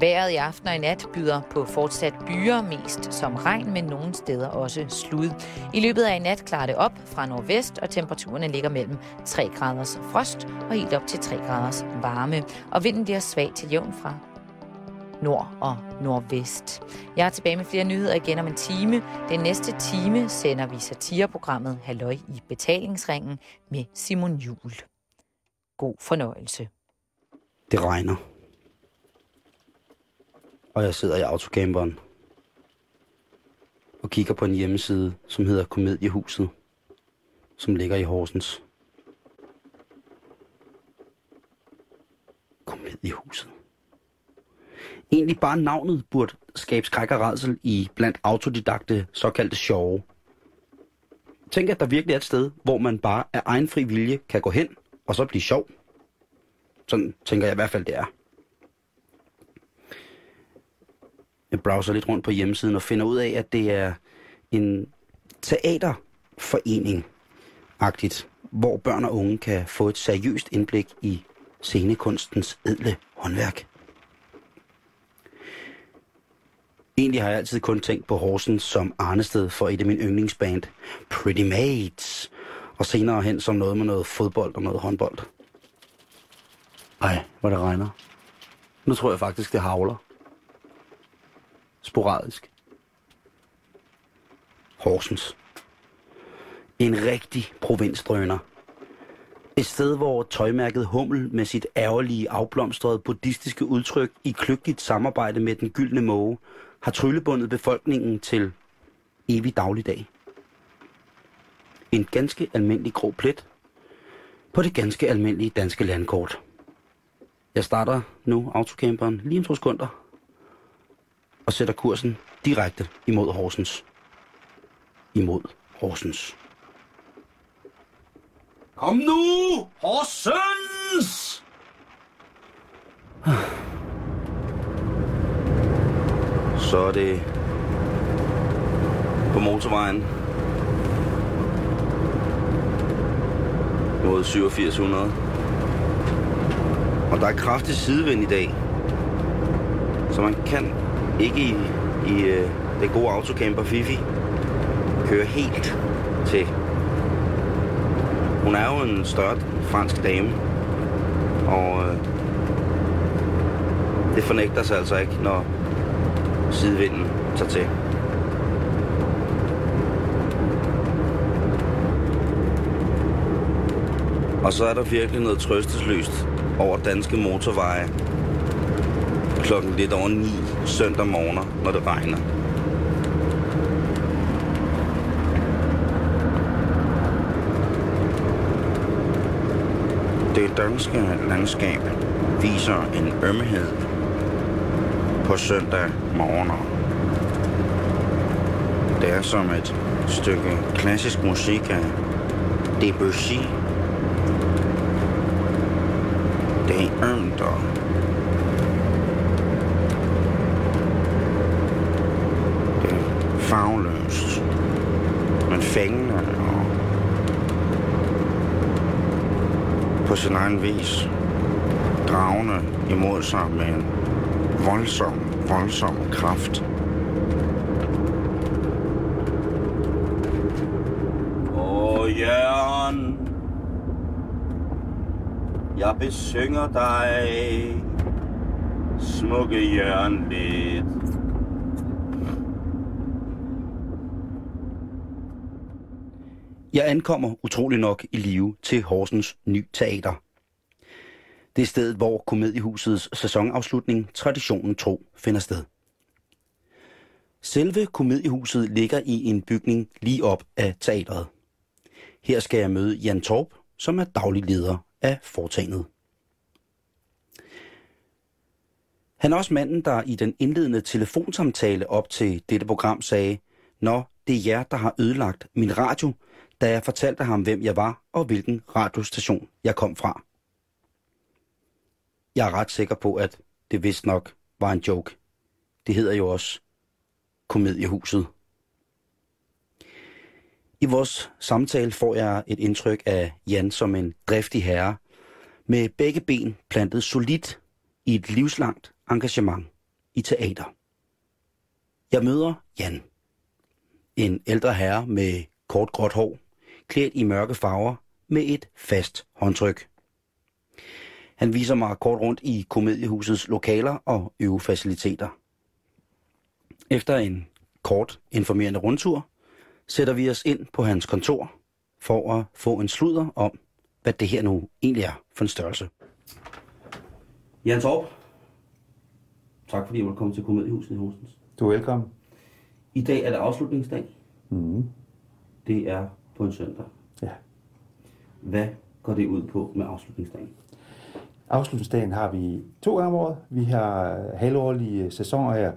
Vejret i aften og i nat byder på fortsat byer, mest som regn, men nogle steder også slud. I løbet af i nat klarer det op fra nordvest, og temperaturerne ligger mellem 3 graders frost og helt op til 3 graders varme. Og vinden bliver svag til jævn fra nord og nordvest. Jeg er tilbage med flere nyheder igen om en time. Den næste time sender vi satireprogrammet Halløj i betalingsringen med Simon Jul. God fornøjelse. Det regner. Og jeg sidder i autocamperen og kigger på en hjemmeside, som hedder Komediehuset, som ligger i Horsens. Komediehuset. Egentlig bare navnet burde skabe skræk og redsel i blandt autodidakte såkaldte sjove. Tænk, at der virkelig er et sted, hvor man bare af egen fri vilje kan gå hen og så blive sjov. Sådan tænker jeg i hvert fald, det er. Jeg browser lidt rundt på hjemmesiden og finder ud af, at det er en teaterforening-agtigt, hvor børn og unge kan få et seriøst indblik i scenekunstens edle håndværk. Egentlig har jeg altid kun tænkt på Horsens som arnested for et af mine yndlingsband, Pretty Mates, og senere hen som noget med noget fodbold og noget håndbold. Ej, hvor det regner. Nu tror jeg faktisk, det havler. Sporadisk. Horsens. En rigtig provinsdrøner. Et sted, hvor tøjmærket Hummel med sit ærgerlige, afblomstrede buddhistiske udtryk i kløgtigt samarbejde med den gyldne måge har tryllebundet befolkningen til evig dagligdag. En ganske almindelig grå plet på det ganske almindelige danske landkort. Jeg starter nu autocamperen lige om to sekunder og sætter kursen direkte imod Horsens. Imod Horsens. Kom nu, Horsens! Så er det på motorvejen mod 8700. Og der er kraftig sidevind i dag. Så man kan ikke i, i øh, det gode autocamper Fifi kører helt til. Hun er jo en større fransk dame. Og øh, det fornægter sig altså ikke, når sidevinden tager til. Og så er der virkelig noget trøstesløst over danske motorveje klokken lidt over 9 søndag morgen, når det regner. Det danske landskab viser en ømhed på søndag morgener. Det er som et stykke klassisk musik af Debussy. Det er ømt og det er farveløst, men fængende og på sin egen vis dragende imod sig med en voldsom, voldsom kraft. Åh, Jørgen, jeg besynger dig, smukke Jørgen lidt. Jeg ankommer utrolig nok i live til Horsens Ny Teater. Det er stedet, hvor Komediehusets sæsonafslutning traditionen tro finder sted. Selve Komediehuset ligger i en bygning lige op af teatret. Her skal jeg møde Jan Torp, som er daglig leder af foretagendet. Han er også manden, der i den indledende telefonsamtale op til dette program sagde, Nå, det er jer, der har ødelagt min radio, da jeg fortalte ham, hvem jeg var og hvilken radiostation jeg kom fra. Jeg er ret sikker på, at det vist nok var en joke. Det hedder jo også Komediehuset. I vores samtale får jeg et indtryk af Jan som en driftig herre, med begge ben plantet solidt i et livslangt engagement i teater. Jeg møder Jan. En ældre herre med kort gråt hår, klædt i mørke farver med et fast håndtryk. Han viser mig kort rundt i komediehusets lokaler og øvefaciliteter. Efter en kort informerende rundtur, sætter vi os ind på hans kontor for at få en sludder om, hvad det her nu egentlig er for en størrelse. Jan Torp, tak fordi du komme til Komediehuset i Horsens. Du er velkommen. I dag er det afslutningsdag. Mm. Det er på en søndag. Ja. Hvad går det ud på med afslutningsdagen? Afslutningsdagen har vi to gange om året. Vi har halvårlige sæsoner her,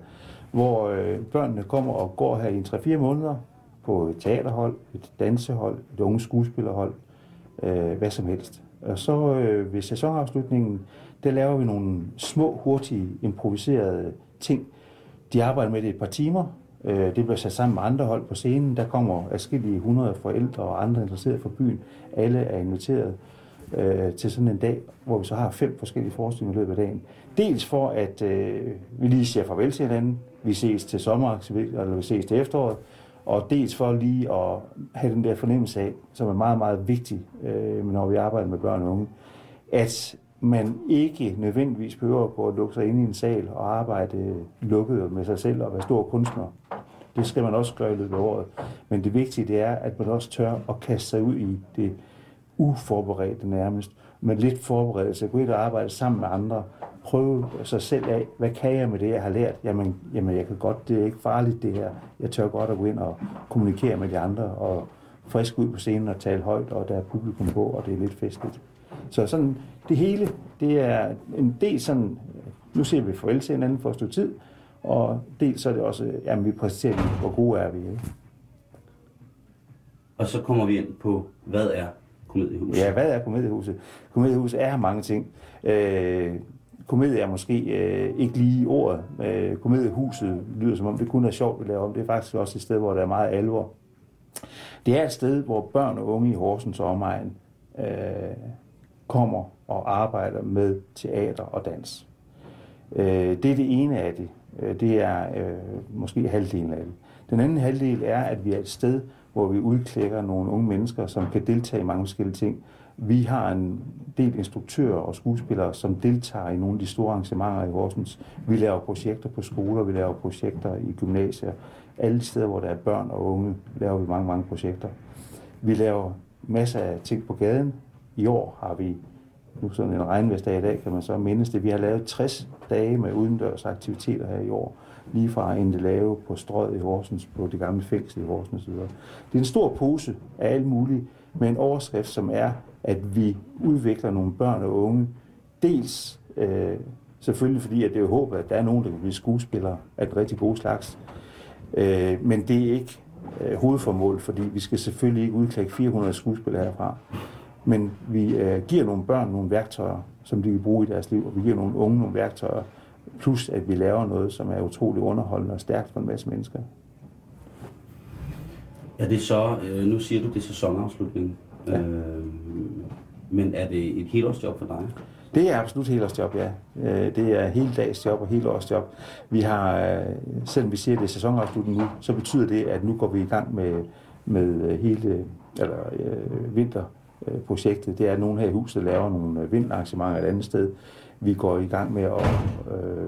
hvor øh, børnene kommer og går her i 3-4 måneder på et teaterhold, et dansehold, et unge skuespillerhold, øh, hvad som helst. Og så øh, ved sæsonafslutningen, der laver vi nogle små, hurtige, improviserede ting. De arbejder med det et par timer. Øh, det bliver sat sammen med andre hold på scenen. Der kommer afskillige 100 forældre og andre interesserede fra byen. Alle er inviteret øh, til sådan en dag, hvor vi så har fem forskellige forestillinger i løbet af dagen. Dels for, at øh, vi lige siger farvel til hinanden. Vi ses til sommer, eller vi ses til efteråret og dels for lige at have den der fornemmelse af, som er meget, meget vigtig, øh, når vi arbejder med børn og unge, at man ikke nødvendigvis behøver på at lukke sig ind i en sal og arbejde lukket med sig selv og være stor kunstner. Det skal man også gøre i løbet af året. Men det vigtige det er, at man også tør at kaste sig ud i det uforberedte nærmest, men lidt forberedelse, gå ind og arbejde sammen med andre, prøve sig selv af, hvad kan jeg med det, jeg har lært? Jamen, jamen jeg kan godt, det er ikke farligt det her. Jeg tør godt at gå ind og kommunikere med de andre, og frisk ud på scenen og tale højt, og der er publikum på, og det er lidt festligt. Så sådan, det hele, det er en del sådan, nu ser vi farvel til hinanden for et stykke tid, og dels så er det også, jamen vi præsenterer, hvor gode er vi. Ikke? Og så kommer vi ind på, hvad er komediehuset? Ja, hvad er komediehuset? Komediehuset er mange ting. Øh, komedie er måske øh, ikke lige ordet. Øh, komediehuset lyder som om, det kun er sjovt at lave om. Det er faktisk også et sted, hvor der er meget alvor. Det er et sted, hvor børn og unge i Horsens og omegn øh, kommer og arbejder med teater og dans. Øh, det er det ene af det. Øh, det er øh, måske halvdelen af det. Den anden halvdel er, at vi er et sted, hvor vi udklækker nogle unge mennesker, som kan deltage i mange forskellige ting. Vi har en del instruktører og skuespillere, som deltager i nogle af de store arrangementer i Horsens. Vi laver projekter på skoler, vi laver projekter i gymnasier. Alle steder, hvor der er børn og unge, laver vi mange, mange projekter. Vi laver masser af ting på gaden. I år har vi, nu sådan en regnværsdag i dag, kan man så mindes det, vi har lavet 60 dage med udendørs aktiviteter her i år. Lige fra en lave på strøget i Horsens, på det gamle fængsel i Horsens osv. Det er en stor pose af alt muligt, med en overskrift, som er, at vi udvikler nogle børn og unge, dels øh, selvfølgelig fordi, at det er håbet, at der er nogen, der kan blive skuespillere af den rigtig gode slags, øh, men det er ikke øh, hovedformål, fordi vi skal selvfølgelig ikke udklække 400 skuespillere herfra, men vi øh, giver nogle børn nogle værktøjer, som de kan bruge i deres liv, og vi giver nogle unge nogle værktøjer, plus at vi laver noget, som er utrolig underholdende og stærkt for en masse mennesker. Er det så, øh, nu siger du, det er sæsonafslutning, ja. øh, men er det et helårsjob for dig? Det er absolut helårsjob, ja. Øh, det er hele dags job og helårsjob. Vi har, øh, selvom vi siger, at det er sæsonafslutning nu, så betyder det, at nu går vi i gang med, med hele eller, øh, Øh, projektet, Det er, at nogen her i huset laver nogle øh, vindarrangementer et andet sted. Vi går i gang med at øh,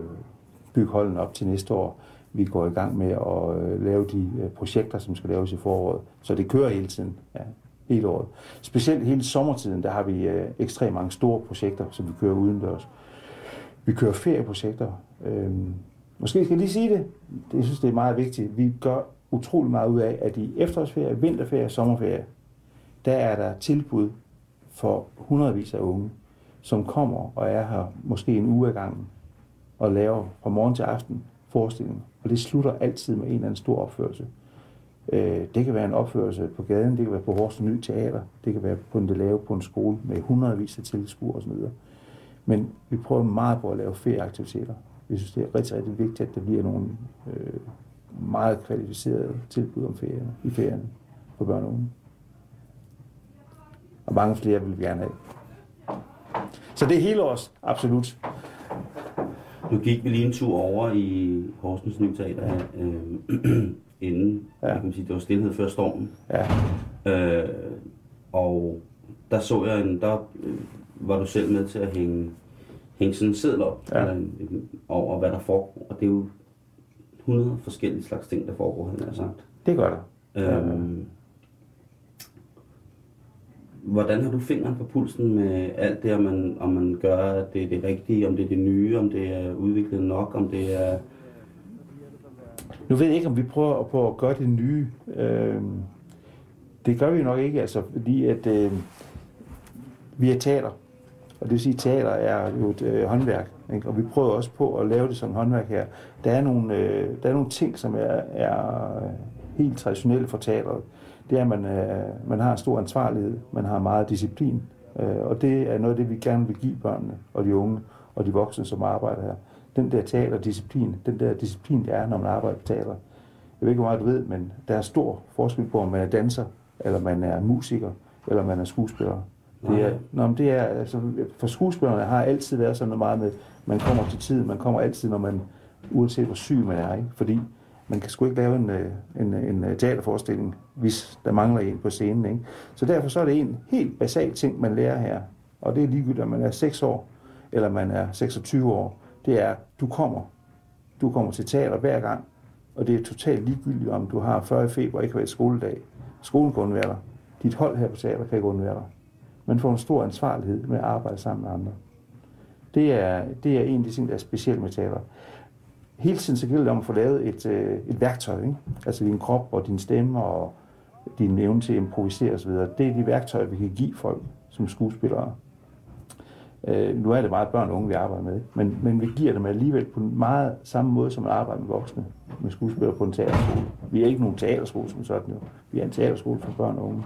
bygge holden op til næste år. Vi går i gang med at øh, lave de øh, projekter, som skal laves i foråret. Så det kører hele tiden, ja, hele året. Specielt hele sommertiden, der har vi øh, ekstremt mange store projekter, som vi kører udendørs. Vi kører ferieprojekter. Øh, måske skal jeg lige sige det. det. Jeg synes, det er meget vigtigt. Vi gør utrolig meget ud af, at i efterårsferie, vinterferie og sommerferie, der er der tilbud for hundredvis af unge som kommer og er her måske en uge ad gangen og laver fra morgen til aften forestilling. Og det slutter altid med en eller anden stor opførelse. Øh, det kan være en opførelse på gaden, det kan være på Horsens Ny Teater, det kan være på en lave på en skole med hundredvis af tilskuere osv. Men vi prøver meget på at lave ferieaktiviteter. Vi synes, det er rigtig, rigtig vigtigt, at der bliver nogle øh, meget kvalificerede tilbud om ferien, i ferien for børn og unge. Og mange flere vil vi gerne have. Så det er hele års, absolut. Nu gik vi lige en tur over i Horsens Nye Teater, øh, inden, ja. kan man sige, det var stillhed før stormen. Ja. Øh, og der så jeg en, der øh, var du selv med til at hænge, hænge sådan en seddel op ja. eller en, en, over, hvad der foregår. Og det er jo 100 forskellige slags ting, der foregår, han har sagt. Det gør der. Øhm, hvordan har du fingeren på pulsen med alt det, om man, om man gør, at det er det rigtige, om det er det nye, om det er udviklet nok, om det er... Nu ved jeg ikke, om vi prøver at, på at gøre det nye. Øh, det gør vi nok ikke, altså, fordi at øh, vi er teater. Og det vil sige, at teater er jo et øh, håndværk. Ikke? Og vi prøver også på at lave det som håndværk her. Der er nogle, øh, der er nogle ting, som er, er øh, helt traditionelle for teateret. Det er, at man, øh, man har en stor ansvarlighed, man har meget disciplin. Øh, og det er noget af det, vi gerne vil give børnene og de unge og de voksne, som arbejder her. Den der teaterdisciplin, den der disciplin, der er, når man arbejder på teater. Jeg ved ikke, hvor meget du ved, men der er stor forskel på, om man er danser, eller man er musiker, eller man er skuespiller. Det er, nå, men det er, altså, for skuespillerne har altid været sådan noget meget med, man kommer til tid, man kommer altid, når man, uanset hvor syg man er, ikke? fordi man kan sgu ikke lave en, øh, en, øh, en øh, teaterforestilling, hvis der mangler en på scenen. Ikke? Så derfor så er det en helt basal ting, man lærer her, og det er ligegyldigt, om man er 6 år, eller man er 26 år, det er, du kommer. Du kommer til teater hver gang, og det er totalt ligegyldigt, om du har 40 feber og ikke har været skoledag. Skolen kan undvære dig. Dit hold her på teater kan ikke undvære dig. Man får en stor ansvarlighed med at arbejde sammen med andre. Det er, det er en af de ting, der er specielt med teater. Hele tiden så gælder det om at få lavet et, øh, et værktøj. Ikke? Altså din krop og din stemme og din evne til at improvisere osv. Det er de værktøjer, vi kan give folk som skuespillere. Øh, nu er det meget børn og unge, vi arbejder med, men, men vi giver dem alligevel på en meget samme måde, som man arbejder med voksne, med skuespillere på en teaterskole. Vi er ikke nogen teaterskole som sådan jo. Vi er en teaterskole for børn og unge.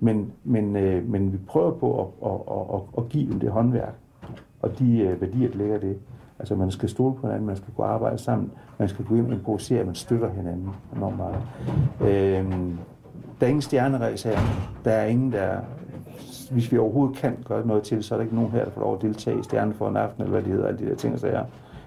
Men, men, øh, men vi prøver på at, at, at, at, at give dem det håndværk, og de øh, værdier, der ligger det. Altså man skal stole på hinanden, man skal kunne arbejde sammen, man skal gå ind og improvisere, man støtter hinanden enormt meget. Øh, der er ingen stjerneræs her. Der er ingen, der... Hvis vi overhovedet kan gøre noget til så er der ikke nogen her, der får lov at deltage i Stjerne for en aften, eller hvad det hedder, alle de der ting, der er,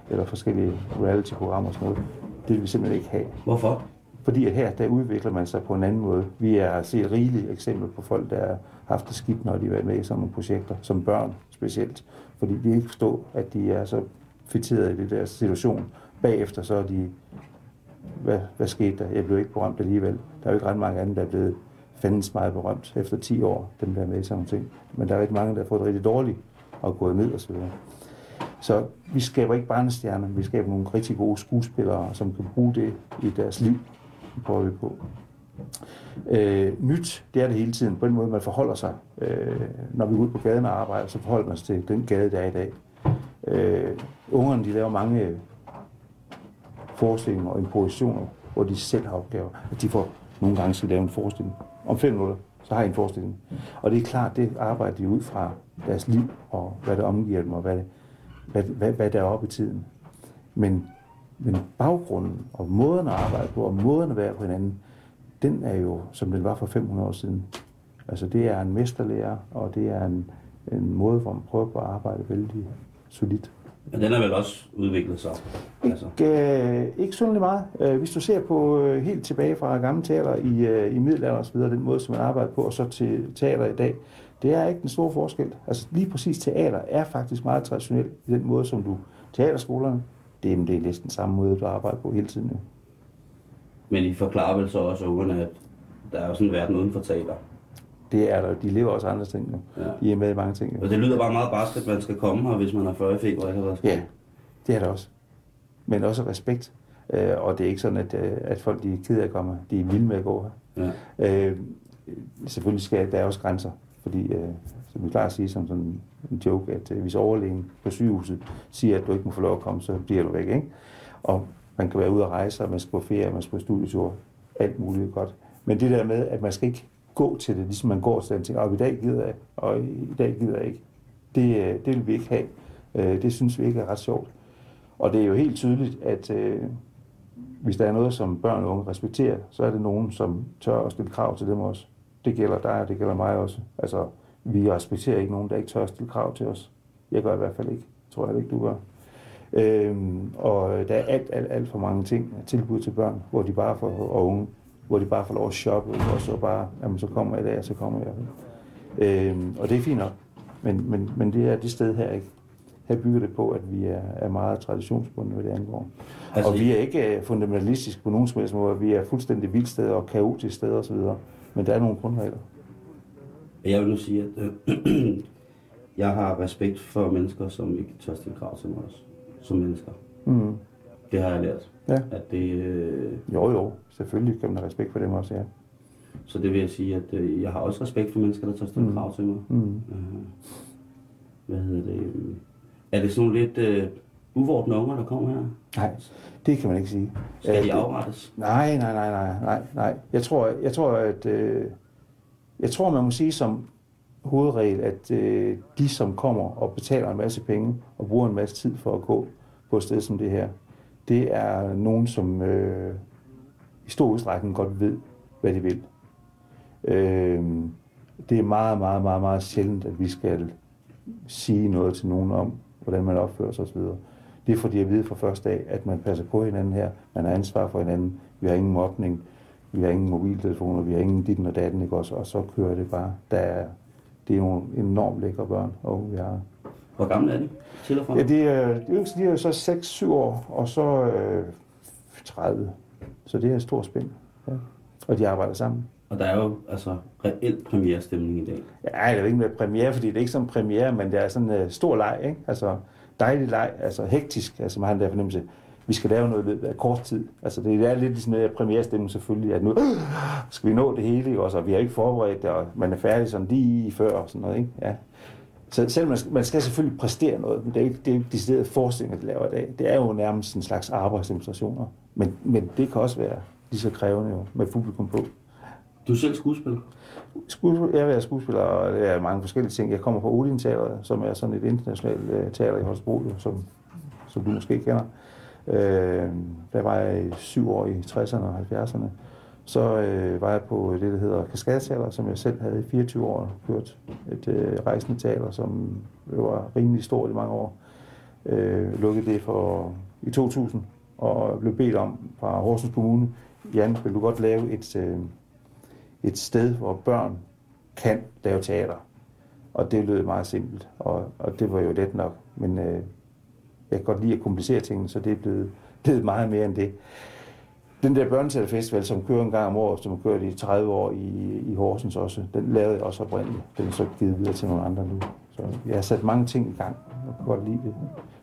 eller forskellige reality-programmer og sådan noget. Det vil vi simpelthen ikke have. Hvorfor? Fordi at her, der udvikler man sig på en anden måde. Vi har set rigelige eksempler på folk, der har haft det skidt, når de har været med i sådan nogle projekter, som børn specielt. Fordi de ikke forstår, at de er så fitteret i det der situation. Bagefter så er de, hvad, hvad skete der? Jeg blev ikke berømt alligevel. Der er jo ikke ret mange andre, der er blevet fandens meget berømt efter 10 år, dem der er med i sådan ting. Men der er rigtig mange, der har fået det rigtig dårligt og gået ned og så videre. Så vi skaber ikke barnestjerner, vi skaber nogle rigtig gode skuespillere, som kan bruge det i deres liv prøver vi på. Øh, nyt, det er det hele tiden. På den måde, man forholder sig. Øh, når vi er ude på gaden og arbejder, så forholder man sig til den gade, der er i dag. Øh, ungerne, de laver mange øh, forestillinger og improvisationer, hvor de selv har opgaver. At de får nogle gange skal lave en forestilling. Om fem minutter, så har I en forestilling. Og det er klart, det arbejder de ud fra deres liv, og hvad der omgiver dem, og hvad, hvad, hvad, hvad der er oppe i tiden. Men men baggrunden og måden at arbejde på, og måden at være på hinanden, den er jo, som den var for 500 år siden. Altså det er en mesterlærer, og det er en, en måde, hvor man prøver på at arbejde vældig solidt. Men den er vel også udviklet sig? Altså. Ikke, øh, ikke sådan meget. Øh, hvis du ser på øh, helt tilbage fra gamle teater i, øh, i middelalderen osv., den måde, som man arbejder på, og så til teater i dag, det er ikke den store forskel. Altså lige præcis teater er faktisk meget traditionelt i den måde, som du teaterskolerne det, det er næsten samme måde, du arbejder på hele tiden. Jo. Men I forklarer vel så også ungerne, at der er jo sådan en verden uden for teater? Det er der. De lever også andre ting. Ja. De er med i mange ting. Og det lyder bare meget barsk, at man skal komme her, hvis man har 40 feber og ikke har været Ja, det er der også. Men også respekt. Øh, og det er ikke sådan, at, øh, at folk de er ked af at komme De er vilde med at gå her. Ja. Øh, selvfølgelig skal der er også grænser. Fordi øh, som vi klarer at sige som sådan en joke, at øh, hvis overlægen på sygehuset siger, at du ikke må få lov at komme, så bliver du væk, ikke? Og man kan være ude at rejse, og man skal på ferie, man skal på studietur, alt muligt godt. Men det der med, at man skal ikke gå til det, ligesom man går til den ting, og i dag gider jeg, og i dag gider jeg ikke. Det, øh, det vil vi ikke have. Øh, det synes vi ikke er ret sjovt. Og det er jo helt tydeligt, at øh, hvis der er noget, som børn og unge respekterer, så er det nogen, som tør at stille krav til dem også. Det gælder dig, og det gælder mig også. Altså, vi respekterer ikke nogen, der ikke tør at stille krav til os. Jeg gør i hvert fald ikke. Tror jeg ikke, du gør. Øhm, og der er alt, alt, alt for mange ting, tilbud til børn, hvor de bare får, og unge, hvor de bare får lov at shoppe, og så bare, jamen så kommer jeg der, så kommer jeg. Øhm, og det er fint nok, men, men, men det er det sted her ikke. Her bygger det på, at vi er, er meget traditionsbundne, hvad det angår. Altså, og vi er ikke øh, fundamentalistiske på nogen som helst måde. Vi er fuldstændig vildt sted og kaotisk sted osv. Men der er nogle grundregler. Jeg vil nu sige, at øh, jeg har respekt for mennesker, som ikke tør stille krav til mig også, som mennesker. Mm. Det har jeg lært. Ja. At det, øh, Jo, jo. Selvfølgelig kan man have respekt for dem også, ja. så det vil jeg sige, at øh, jeg har også respekt for mennesker, der tør stille Mm. krav til mig. Mm. Øh, hvad hedder det? øh, Er det sådan lidt øh, uvordne unger, der kommer her? Nej, det kan man ikke sige. Skal Øh, de det- afrettes? Nej, nej, nej, nej, nej, nej. Jeg tror, jeg tror at øh, jeg tror, man må sige som hovedregel, at øh, de, som kommer og betaler en masse penge og bruger en masse tid for at gå på et sted som det her, det er nogen, som øh, i stor udstrækning godt ved, hvad de vil. Øh, det er meget, meget, meget, meget sjældent, at vi skal sige noget til nogen om, hvordan man opfører sig osv. Det er fordi, jeg ved fra første dag, at man passer på hinanden her. Man har ansvar for hinanden. Vi har ingen mobning. Vi har ingen mobiltelefoner. Vi har ingen ditten og datten, ikke også? Og så kører det bare. Der er, det er nogle enormt lækre børn, og vi har. Hvor gamle er de? Til og fra? Ja, det er, de yngste, de er jo så 6-7 år, og så øh, 30. Så det er et stort spænd. Ja. Og de arbejder sammen. Og der er jo altså reelt premierestemning i dag. Ja, det er jo ikke med premiere, fordi det er ikke som premiere, men det er sådan en uh, stor leg, ikke? Altså dejlig leg, altså hektisk, altså man har den der fornemmelse, vi skal lave noget i løbet af kort tid. Altså det er lidt ligesom en premierestemning selvfølgelig, at nu øh, skal vi nå det hele, ikke? også? Og vi har ikke forberedt det, og man er færdig sådan lige før og sådan noget, ikke? Ja. Så selv man skal, man skal selvfølgelig præstere noget, men det er ikke det er ikke decideret forestillinger, de laver i dag. Det er jo nærmest en slags arbejdsdemonstrationer. Men, men det kan også være lige så krævende jo, med publikum på. Du er selv skuespiller. Skuespil, jeg er skuespiller, og det er mange forskellige ting. Jeg kommer fra Odin Teatret, som er sådan et internationalt uh, teater i Holstebro, som, som du måske kender. Uh, der var jeg i syv år i 60'erne og 70'erne. Så øh, var jeg på det, der hedder Kaskadeteater, som jeg selv havde i 24 år kørt. Et øh, rejsende teater, som var rimelig stort i mange år. Øh, lukkede det for i 2000 og blev bedt om fra Horsens Kommune, Jan, vil du godt lave et, øh, et sted, hvor børn kan lave teater. Og det lød meget simpelt, og, og det var jo let nok. Men øh, jeg kan godt lide at komplicere tingene, så det er blevet, blevet meget mere end det. Den der børneteaterfestival, som kører en gang om året, som har kørt i 30 år i, i Horsens også, den lavede jeg også oprindeligt. Den er så givet videre til nogle andre nu. Så jeg har sat mange ting i gang, og kan godt lide det.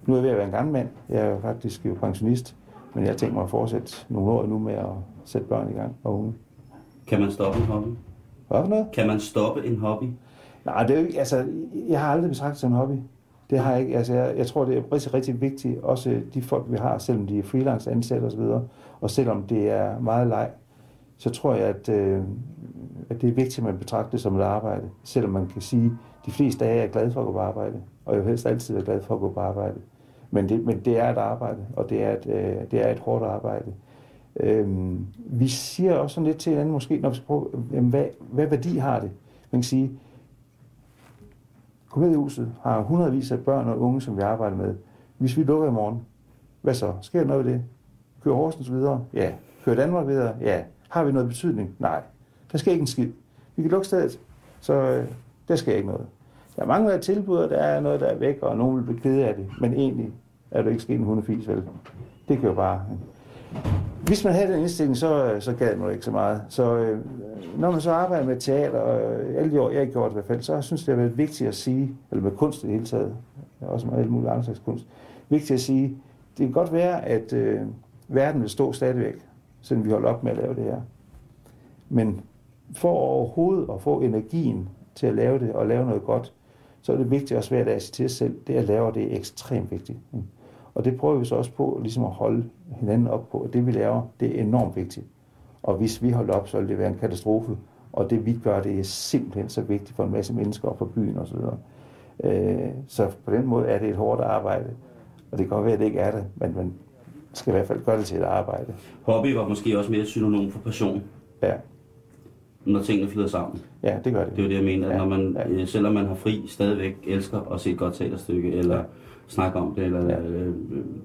Nu er jeg ved at være en gammel mand. Jeg er jo faktisk jo pensionist, men jeg tænkt mig at fortsætte nogle år nu med at sætte børn i gang og unge. Kan man stoppe en hobby? Hvad for noget? Kan man stoppe en hobby? Nej, det er jo ikke, altså, jeg har aldrig betragtet som en hobby. Det har jeg ikke. Altså, jeg, jeg tror, det er rigtig, rigtig vigtigt, også de folk, vi har, selvom de er freelance ansatte osv., og selvom det er meget leg, så tror jeg, at, øh, at det er vigtigt, at man betragter det som et arbejde. Selvom man kan sige, at de fleste dage er glade for at gå på arbejde, og jeg helst altid er glad for at gå på arbejde. Men det, men det er et arbejde, og det er et, øh, det er et hårdt arbejde. Øhm, vi siger også sådan lidt til hinanden måske, når vi skal prøve, jamen, hvad, hvad værdi har det? Man kan sige, Komediehuset har hundredvis af børn og unge, som vi arbejder med. Hvis vi lukker i morgen, hvad så? Sker der noget ved det? Kører Horsens videre? Ja. Kører Danmark videre? Ja. Har vi noget betydning? Nej. Der sker ikke en skid. Vi kan lukke stedet, så øh, der sker ikke noget. Der er mange der er tilbud, og der er noget, der er væk, og nogen vil blive kede af det. Men egentlig er det ikke sket en hundefis, vel? Det kan jo bare... Hvis man havde den indstilling, så, så gad man ikke så meget. Så øh, når man så arbejder med teater, og alle de år, jeg har gjort i hvert fald, så synes jeg, det har været vigtigt at sige, eller med kunst i det hele taget, også med alle mulige andre slags kunst, vigtigt at sige, det kan godt være, at øh, verden vil stå stadigvæk, selvom vi holder op med at lave det her. Men for overhovedet at få energien til at lave det, og lave noget godt, så er det vigtigt også hver dag at sige til os selv, det at lave det er ekstremt vigtigt. Og det prøver vi så også på, ligesom at holde hinanden op på, at det vi laver, det er enormt vigtigt. Og hvis vi holder op, så vil det være en katastrofe. Og det vi gør, det er simpelthen så vigtigt for en masse mennesker og for byen osv. Øh, så på den måde er det et hårdt arbejde. Og det kan godt være, at det ikke er det, men man skal i hvert fald gøre det til et arbejde. Hobby var måske også mere synonym for passion. Ja. når tingene flyder sammen. Ja, det gør det. Det er jo det, jeg mener. At Ja, når man, ja. øh, selvom man har fri, stadigvæk elsker at se et godt teaterstykke, eller Ja. snakke om det, eller Ja. øh,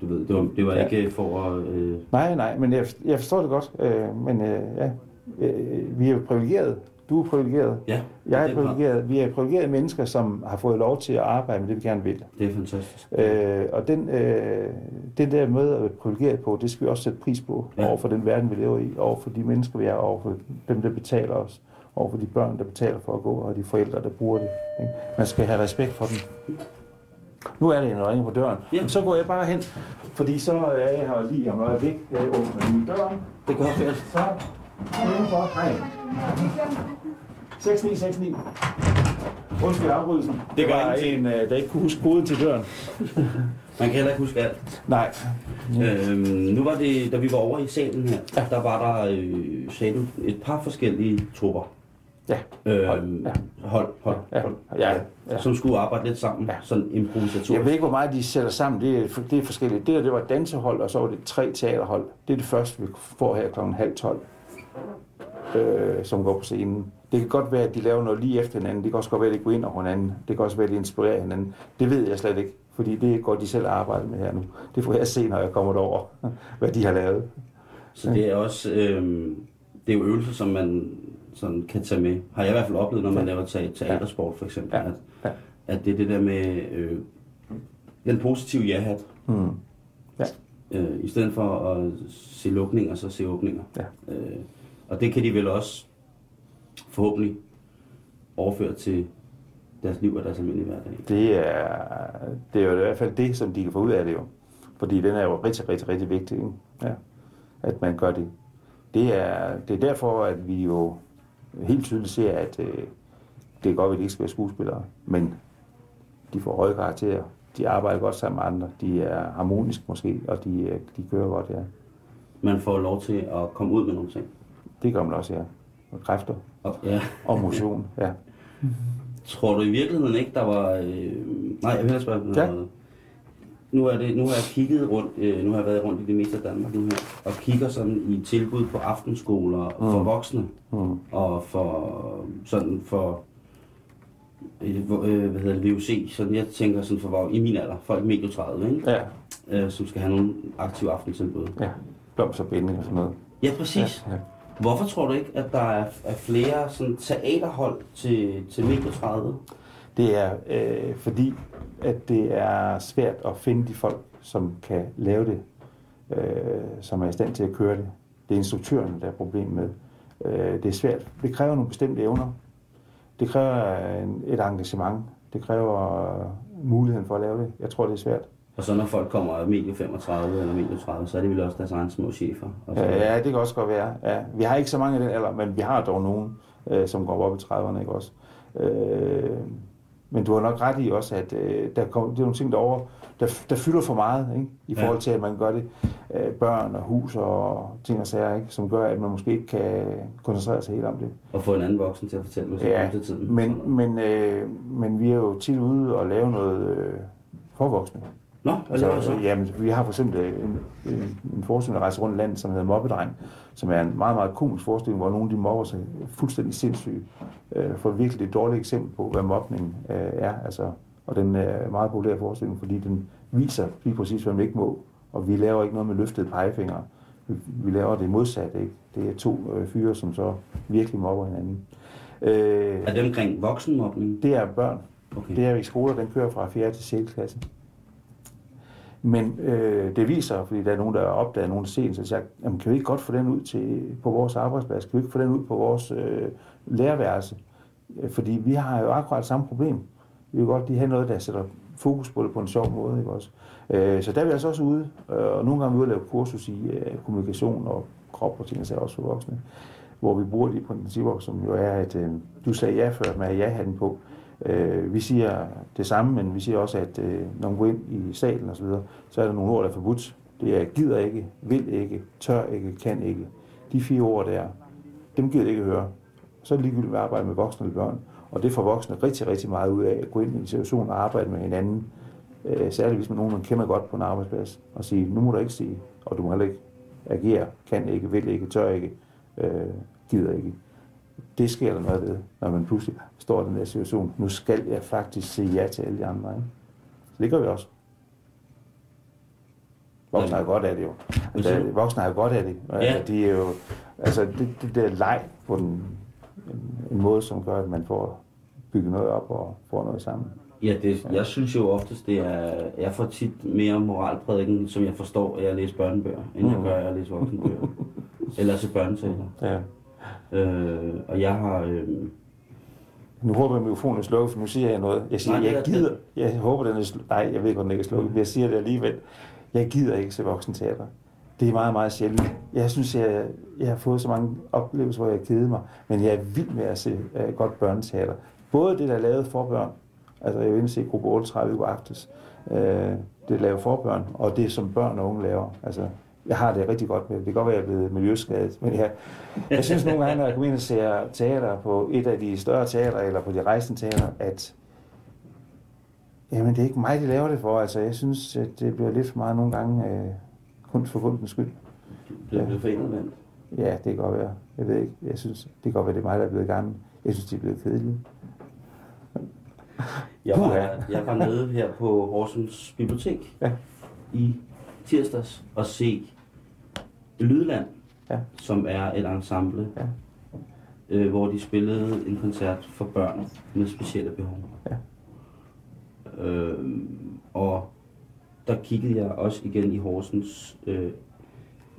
du ved, det var, det var Ja. ikke for at... Øh, Nej, nej, men jeg, jeg forstår det godt. Øh, men øh, ja, øh, vi er jo privilegerede. Du er privilegeret. ja, Jeg er det, klart. privilegeret. Vi er privilegerede mennesker, som har fået lov til at arbejde med det, vi gerne vil. det er fantastisk. Øh, og den, øh, den der måde at være privilegeret på, det skal vi også sætte pris på Ja. over for den verden, vi lever i, over for de mennesker, vi er, over for dem, der betaler os, over for de børn, der betaler for at gå, og de forældre, der bruger det. Ikke? Man skal have respekt for dem. Nu er det en, der ringer på døren. Ja. Så går jeg bare hen, fordi så er jeg her lige om øjeblik. Jeg åbner lige døren. Det gør fedt. Så er jeg udenfor. Hej. 6969. Undskyld afbrydelsen. Det var en, øh, der ikke kunne huske koden til døren. Man kan heller ikke huske alt. Nej. Øhm, nu var det, da vi var over i salen her, ja. der var der, øh, sagde du, et par forskellige trupper. Ja. Øhm, Hold, ja. hold, hold, Ja, hold. ja, ja. Som skulle arbejde lidt sammen, ja. Sådan improvisatorisk. Jeg ved ikke, hvor meget de sætter sammen. Det er, det er forskelligt. Det der, det var dansehold, og så var det tre teaterhold. Det er det første, vi får her kl. halv 12, øh, som går på scenen. Det kan godt være, at de laver noget lige efter hinanden. Det kan også godt være, at de går ind over hinanden. Det kan også være, at de inspirerer hinanden. Det ved jeg slet ikke, fordi det går de selv arbejde med her nu. Det får jeg se, når jeg kommer derover, hvad de har lavet. Så det er også, øhm, det er jo øvelser, som man sådan kan tage med. Har jeg i hvert fald oplevet, når man laver te- teatersport for eksempel, Ja. at, at det er det der med øh, den positive ja-hat. Mm. Ja. Øh, I stedet for at se lukninger, så se åbninger. Ja. Øh, og det kan de vel også forhåbentlig overføre til deres liv og deres almindelige hverdag. Det er, det er jo i hvert fald det, som de kan få ud af det jo. Fordi den er jo rigtig, rigtig, rigtig vigtig, ikke? Ja. at man gør det. Det er, det er derfor, at vi jo helt tydeligt ser, at øh, det er godt, at de ikke skal være skuespillere, men de får høje karakterer. De arbejder godt sammen med andre. De er harmoniske måske, og de, øh, de kører godt, ja. Man får lov til at komme ud med nogle ting. Det gør man også, ja. Og kræfter Og, ja. og motion, ja. Tror du i virkeligheden ikke, der var... Øh, nej, jeg vil spørge Ja. noget. Nu, er det, nu har jeg kigget rundt, øh, nu har jeg været rundt i det meste af Danmark nu her, og kigger sådan i tilbud på aftenskoler mm. for voksne, Mm. og for sådan for, øh, øh, hvad hedder det, VUC, sådan jeg tænker sådan for, i min alder, folk medio 30, ikke? Ja, Øh, som skal have nogle aktive aftentilbud. ja. Blomsterbinding og sådan noget. Ja, præcis. Ja, ja. Hvorfor tror du ikke, at der er, er flere sådan, teaterhold til, til medio 30? Det er øh, fordi, at det er svært at finde de folk, som kan lave det, øh, som er i stand til at køre det. Det er instruktøren, der er problemet med. Øh, det er svært. Det kræver nogle bestemte evner. Det kræver en, et engagement. Det kræver øh, muligheden for at lave det. Jeg tror, det er svært. Og så når folk kommer af medio 35 eller medio 30, så er de vel også deres egen små chefer. Og så, Ja, det kan også godt være. Ja. Vi har ikke så mange af den alder, men vi har dog nogen, øh, som går op i 30'erne, ikke også? Øh, men du har nok ret i også, at øh, der kom, det er nogle ting derovre, der, der fylder for meget, ikke? i forhold til, at man gør det øh, børn og hus og ting og sager, ikke? som gør, at man måske ikke kan koncentrere sig helt om det. og få en anden voksen til at fortælle, hvad ja, til tiden. men, men, øh, men vi er jo tit ude og lave noget øh, for voksne. Nå, hvad laver du så? Jamen, vi har for eksempel en, en, en forestilling, der rejser rundt i landet, som hedder Mobbedreng, som er en meget, meget komisk forestilling, hvor nogle af de mobber sig fuldstændig sindssyge. Øh, for virkelig et dårligt eksempel på, hvad mobning øh, er. Altså, og den er en meget populær forestilling, fordi den viser lige præcis, hvad man ikke må. Og vi laver ikke noget med løftede pegefingre. Vi, vi laver det modsatte, ikke? Det er to øh, fyre, som så virkelig mobber hinanden. Øh, Er det omkring voksenmobning? det er børn. Okay. Det er i skoler, den kører fra 4. til 6. klasse. Men øh, det viser, fordi der er nogen, der har opdaget nogen sen, så jeg jamen, kan vi ikke godt få den ud til, på vores arbejdsplads? Kan vi ikke få den ud på vores øh, lærerværelse? Øh, fordi vi har jo akkurat samme problem. Vi vil godt lige have noget, der sætter fokus på det på en sjov måde. Ikke også? Øh, så der er vi altså også ude, øh, og nogle gange er vi ude og lave kursus i øh, kommunikation og krop og ting, og også for voksne, hvor vi bruger de principper, som jo er, at øh, du sagde ja før med ja-hatten på. Øh, Øh, vi siger det samme, men vi siger også, at øh, når man går ind i salen osv., så, så er der nogle ord, der er forbudt. Det er gider ikke, vil ikke, tør ikke, kan ikke. De fire ord der, dem gider jeg ikke høre. Så er det ligegyldigt at arbejde med voksne eller børn. Og det får voksne rigtig, rigtig meget ud af at gå ind i en situation og arbejde med hinanden. Øh, særligt hvis man nogen, man kender godt på en arbejdsplads. Og sige, nu må du ikke sige, og du må heller ikke agere, kan ikke, vil ikke, tør ikke, øh, gider ikke det sker der noget ved, når man pludselig står i den der situation. Nu skal jeg faktisk sige ja til alle de andre. Ikke? Så det gør vi også. Voksne har godt af det jo. Altså, voksne har godt af det. Ja. Altså, de er jo, altså det, det der leg på den, en, en måde, som gør, at man får bygget noget op og får noget sammen. Ja, det, jeg synes jo oftest, det er, jeg får tit mere moralprædiken, som jeg forstår, at jeg læser børnebøger, end jeg Mm. gør, at jeg læser voksenbøger. Eller så børnetaler. Ja. Øh, og jeg har... Øh, Nu håber jeg, at mikrofonen er slukket, for nu siger jeg noget. Jeg siger, Nej, jeg er- gider... Jeg håber, den er slukket. Nej, jeg ved godt, den ikke er slukket, men jeg siger det alligevel. Jeg gider ikke se voksenteater. Det er meget, meget sjældent. Jeg synes, jeg, jeg har fået så mange oplevelser, hvor jeg har kedet mig, men jeg er vild med at se uh, godt børneteater. Både det, der er lavet for børn, altså jeg vil inde se gruppe 38 i aftes, uh, det er lavet for børn, og det, som børn og unge laver. Altså, jeg har det rigtig godt med det. Det kan godt være, at jeg er blevet miljøskadet, men jeg, jeg synes nogle gange, når jeg kommer ind og ser teater på et af de større teater, eller på de rejsende teater, at jamen, det er ikke mig, de laver det for. Altså, jeg synes, at det bliver lidt for meget nogle gange øh, kunst for kunstens skyld. det er blevet for indadvendt. Ja, det kan godt være. Jeg ved ikke. Jeg synes, det kan godt være, det er mig, der er blevet gammel. Jeg synes, de er blevet kedelige. Jeg var, jeg var nede her på Horsens Bibliotek Ja. i tirsdags og se Lydland, Ja. som er et ensemble, Ja. øh, hvor de spillede en koncert for børn med specielle behov. Ja. Øh, og der kiggede jeg også igen i Horsens øh,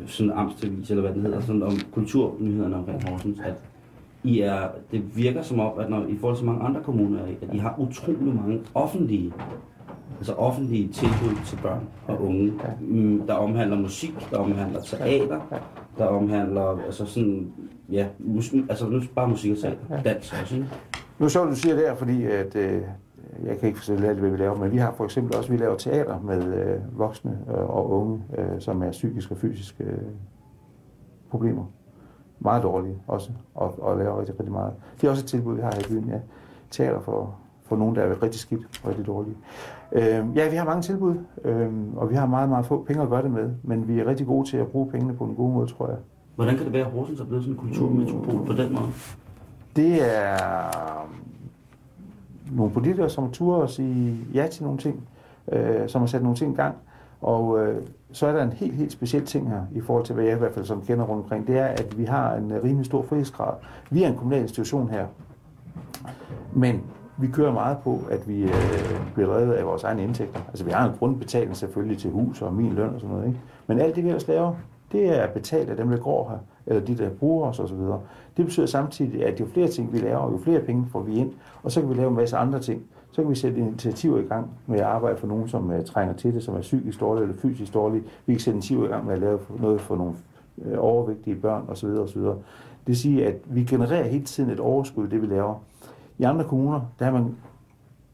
sådan Amstavis, eller hvad den hedder, sådan om kulturnyhederne omkring Horsens, at I er, det virker som om, at når, i forhold til mange andre kommuner, at I har utrolig mange offentlige, altså offentlige tilbud til børn og unge, Ja. mm, der omhandler musik, der omhandler teater, Ja. der omhandler altså sådan, ja, mus, altså nu bare musik og teater, dans også, ikke? Nu så du siger det her, fordi at, øh, jeg kan ikke fortælle alt, hvad vi laver, men vi har for eksempel også, vi laver teater med øh, voksne øh, og unge, øh, som er psykiske og fysiske øh, problemer. Meget dårlige også, og, og laver rigtig, rigtig meget. Det er også et tilbud, vi har her i byen, ja. Teater for, for nogen, der er rigtig skidt og rigtig dårlige. Øh, ja, vi har mange tilbud, øh, og vi har meget, meget få penge at gøre det med, men vi er rigtig gode til at bruge pengene på en god måde, tror jeg. Hvordan kan det være, at Horsens er blevet sådan en kulturmetropol på den måde? Det er nogle politikere, som turer at sige ja til nogle ting, øh, som har sat nogle ting i gang. Og øh, så er der en helt, helt speciel ting her, i forhold til hvad jeg i hvert fald som kender rundt omkring, det er, at vi har en øh, rimelig stor frihedsgrad. Vi er en kommunal institution her, men vi kører meget på, at vi øh, bliver drevet af vores egne indtægter. Altså vi har en grundbetaling selvfølgelig til hus og min løn og sådan noget, ikke? Men alt det, vi ellers laver, det er betalt af dem, der går her, eller de, der bruger os osv. Det betyder samtidig, at jo flere ting vi laver, jo flere penge får vi ind, og så kan vi lave en masse andre ting. Så kan vi sætte initiativer i gang med at arbejde for nogen, som uh, trænger til det, som er psykisk dårlige eller fysisk dårlige. Vi kan sætte initiativer i gang med at lave noget for nogle uh, overvægtige børn osv. osv. Det vil sige, at vi genererer hele tiden et overskud, i det vi laver. I andre kommuner, der har man,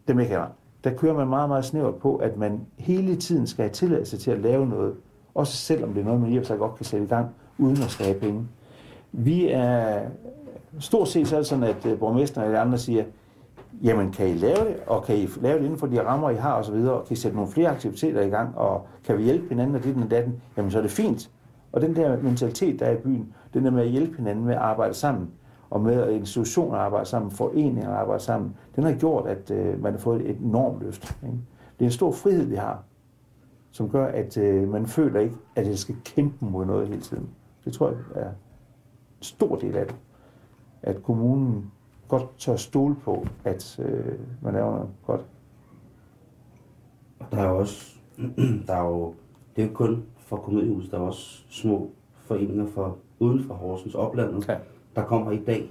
dem jeg kender, der kører man meget, meget snævert på, at man hele tiden skal have tilladelse til at lave noget, også selvom det er noget, man i og sig godt kan sætte i gang, uden at skabe penge. Vi er stort set så sådan, at øh, borgmesteren og de andre siger, jamen kan I lave det, og kan I lave det inden for de rammer, I har osv., og kan I sætte nogle flere aktiviteter i gang, og kan vi hjælpe hinanden og det og datten, jamen så er det fint. Og den der mentalitet, der er i byen, den der med at hjælpe hinanden med at arbejde sammen, og med at institutioner arbejde sammen, foreninger arbejde sammen, den har gjort, at øh, man har fået et enormt løft. Ikke? Det er en stor frihed, vi har, som gør, at øh, man føler ikke, at det skal kæmpe mod noget hele tiden. Det tror jeg er en stor del af det. At kommunen godt tør stole på, at øh, man laver noget godt. Der er også, der er jo, det er jo kun for komediehuset, der er også små foreninger for uden for Horsens oplandet, Ja. Der kommer i dag.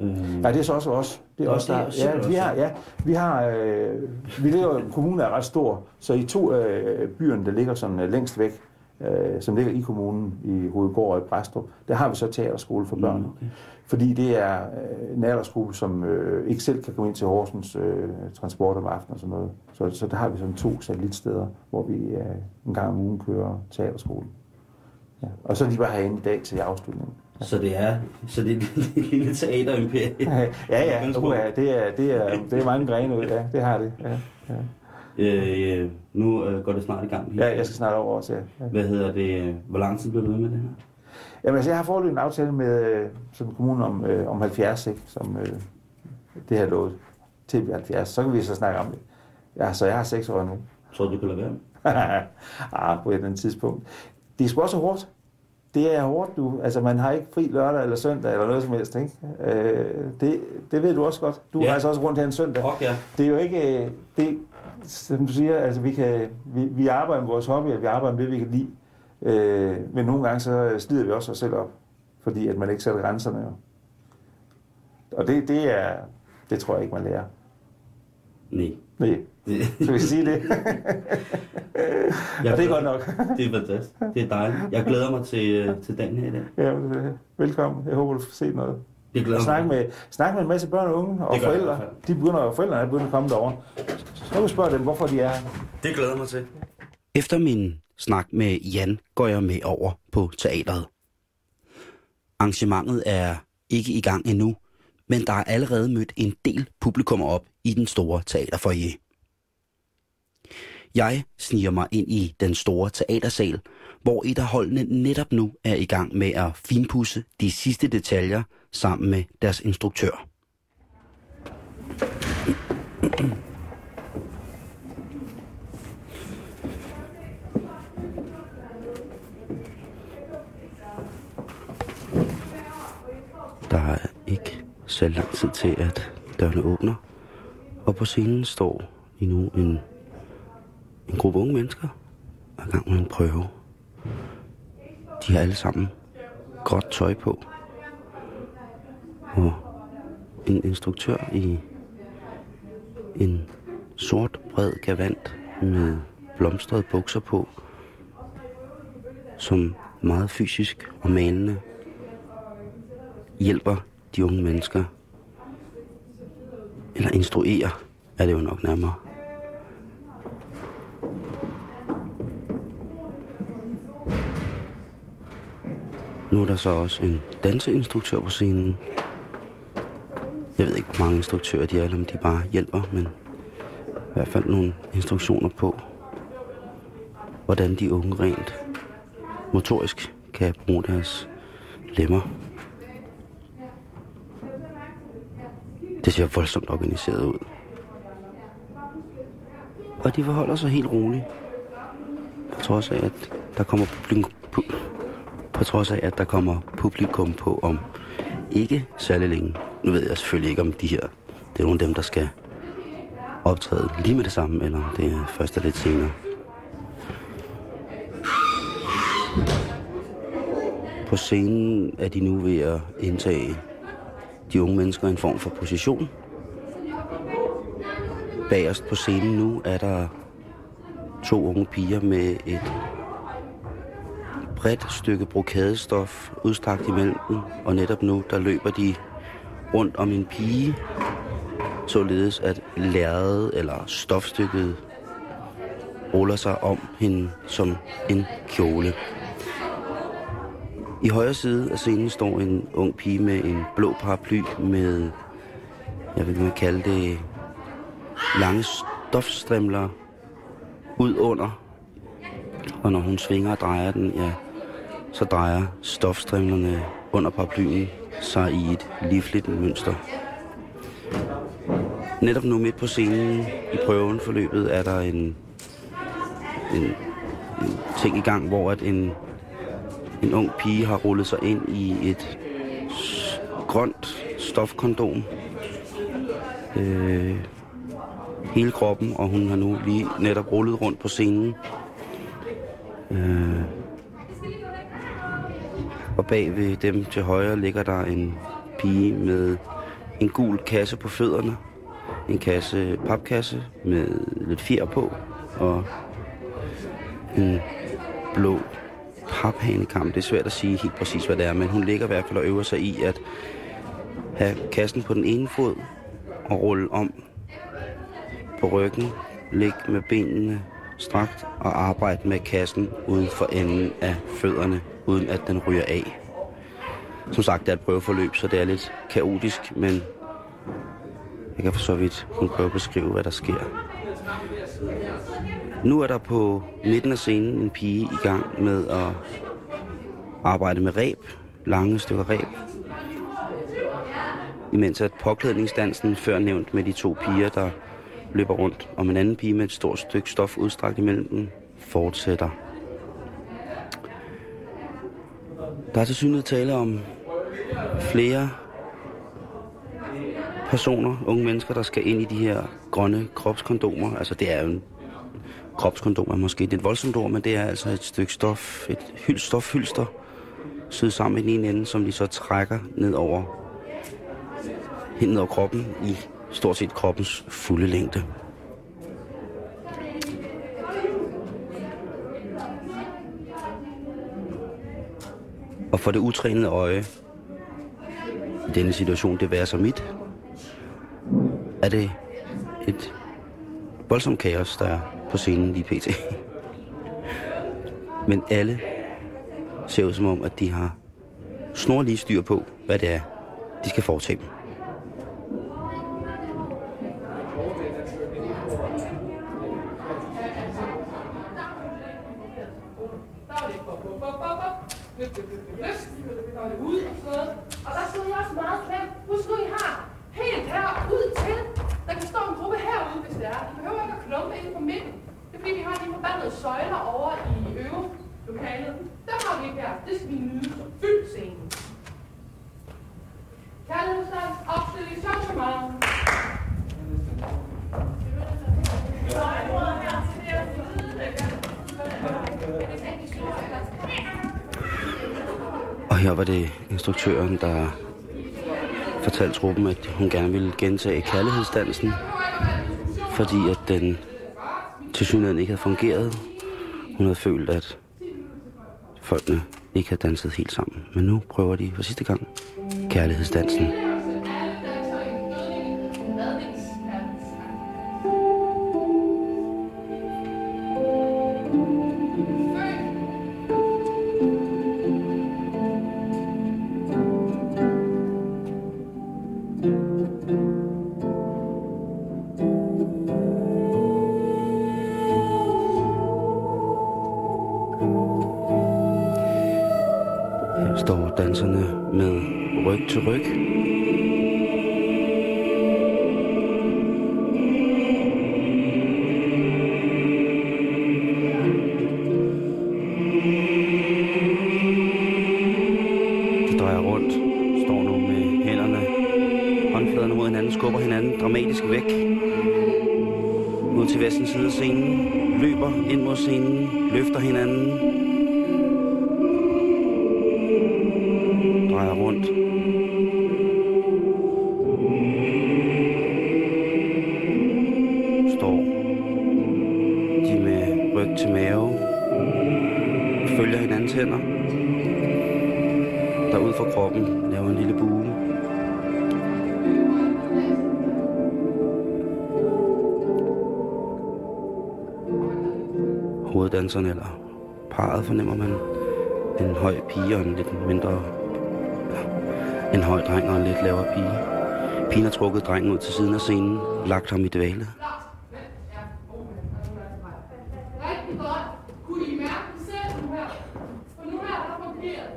Øh, Nej, det er så også os. Det er også det er der. Ja, vi har, ja, vi har, øh, vi ligger, kommunen er ret stor, så i to øh, byerne, der ligger sådan øh, længst væk, øh, som ligger i kommunen, i Hovedgård og i Bræstrup, der har vi så teaterskole for børn. Mm, okay. Fordi det er øh, en aldersgruppe, som øh, ikke selv kan komme ind til Horsens øh, transport om aftenen og sådan noget. Så, så der har vi sådan to satellitsteder, hvor vi øh, en gang om ugen kører teaterskole. Ja. Og så er de bare herinde i dag til afslutningen. Så det er, så det er et lille teaterimperie. Ja, ja, ja det, er, det, er, det er mange grene ud, ja, det har det. Ja, ja. Øh, nu øh, går det snart i gang. ja jeg skal snart over til. Ja. Hvad hedder det? Hvor lang tid bliver du ved med det her? Jamen, altså, jeg har foreløbig en aftale med øh, som kommunen om, øh, om 70, ikke? som øh, det her lovet til 70. Så kan vi så snakke om det. Ja, så jeg har 6 år nu. Så du kan lade være? ah, på et eller andet tidspunkt. Det er sgu også hårdt. Det er hårdt, du. Altså, man har ikke fri lørdag eller søndag eller noget som helst, ikke? Øh, det, det ved du også godt. Du Ja. rejser også rundt her en søndag. Fuck ja. Det er jo ikke... øh, Det, som du siger, altså, vi, kan, vi, vi arbejder med vores hobby, og vi arbejder med det, vi kan lide. Øh, men nogle gange så slider vi også os selv op, fordi at man ikke sætter grænserne. Jo. Og det, det er... Det tror jeg ikke, man lærer. Nej. Nej, skal vi sige det? Jeg det er godt nok. Det er fantastisk. Det er dejligt. Jeg glæder mig til, øh, til dagen her i dag. Ja, velkommen. Jeg håber, du får set noget. Jeg glæder snak med, snak med en masse børn og unge og Det jeg forældre. fald. De begynder, forældrene er begyndt at komme derover. Så kan du spørge dem, hvorfor de er her. Det glæder jeg mig til. Efter min snak med Jan går jeg med over på teatret. Arrangementet er ikke i gang endnu, men der er allerede mødt en del publikum op i den store teaterfoyer. Jeg sniger mig ind i den store teatersal, hvor et af holdene netop nu er i gang med at finpudse de sidste detaljer sammen med deres instruktør. Der er ikke så lang tid til, at dørene åbner, og på scenen står endnu en, en gruppe unge mennesker og er i gang med en prøve. De har alle sammen gråt tøj på, og en instruktør i en sort bred gavant med blomstrede bukser på, som meget fysisk og malende hjælper de unge mennesker, eller instruerer, er det jo nok nærmere. Nu er der så også en danseinstruktør på scenen. Jeg ved ikke, hvor mange instruktører de er, eller om de bare hjælper, men i hvert fald nogle instruktioner på, hvordan de unge rent motorisk kan bruge deres lemmer. Det ser voldsomt organiseret ud. Og de forholder sig helt roligt. På trods af, at der kommer publikum, på trods af, at der kommer publikum på om ikke særlig længe. Nu ved jeg selvfølgelig ikke, om de her, det er nogle af dem, der skal optræde lige med det samme, eller det er først er lidt senere. På scenen er de nu ved at indtage de unge mennesker i en form for position. Bagerst på scenen nu er der to unge piger med et bredt stykke brokadestof udstrakt imellem dem, og netop nu der løber de rundt om en pige, således at lærredet eller stofstykket ruller sig om hende som en kjole. I højre side af scenen står en ung pige med en blå paraply med, jeg vil man kalde det, lange stofstrimler ud under. Og når hun svinger og drejer den, ja, så drejer stofstrimlerne under paraplyen sig i et livligt mønster. Netop nu midt på scenen i prøven forløbet er der en, en, en ting i gang, hvor at en en ung pige har rullet sig ind i et s- grønt stofkondom. Øh, hele kroppen, og hun har nu lige netop rullet rundt på scenen. Øh, og bag ved dem til højre ligger der en pige med en gul kasse på fødderne. En kasse, papkasse med lidt fjer på, og en blå paphanekam. Det er svært at sige helt præcis, hvad det er, men hun ligger i hvert fald og øver sig i at have kassen på den ene fod og rulle om på ryggen, ligge med benene strakt og arbejde med kassen uden for enden af fødderne, uden at den ryger af. Som sagt, det er et prøveforløb, så det er lidt kaotisk, men jeg kan for så vidt kun prøve at beskrive, hvad der sker. Nu er der på midten af scenen en pige i gang med at arbejde med ræb, lange stykker ræb. Imens at påklædningsdansen, før nævnt med de to piger, der løber rundt, om en anden pige med et stort stykke stof udstrakt imellem dem, fortsætter. Der er til synet tale om flere personer, unge mennesker, der skal ind i de her grønne kropskondomer. Altså det er jo en kropskondom er måske det et voldsomt ord, men det er altså et stykke stof, et hyld stofhylster, syet sammen i den ene ende, som de så trækker ned over, hen ned over kroppen i stort set kroppens fulde længde. Og for det utrænede øje, i denne situation, det være som mit, er det et voldsomt kaos, der er på scenen lige pt. Men alle ser ud som om, at de har snorlige styr på, hvad det er, de skal foretage dem. Og der stod jeg også meget klemt. Husk nu, I har helt her ud til. Der kan stå en gruppe herude, hvis det er. I behøver ikke at klumpe ind på midten. Det er fordi, vi har de forbandede søjler over i øvelokalet. Der har vi ikke her. Det skal vi nyde som fyldt scenen. Kærlighedsdag, opstilling, changement. Og her var det instruktøren, der fortalte truppen, at hun gerne ville gentage kærlighedsdansen, fordi at den til synligheden ikke havde fungeret. Hun havde følt, at folkene ikke havde danset helt sammen. Men nu prøver de for sidste gang kærlighedsdansen. Hoveddanserne eller parret fornemmer man en høj pige og en lidt mindre en høj dreng og en lidt lavere pige. Pigen har trukket drengen ud til siden af scenen, lagt ham i dvale. Rigtig godt. Kunne I mærke det selv nu her? For nu her der fungeret.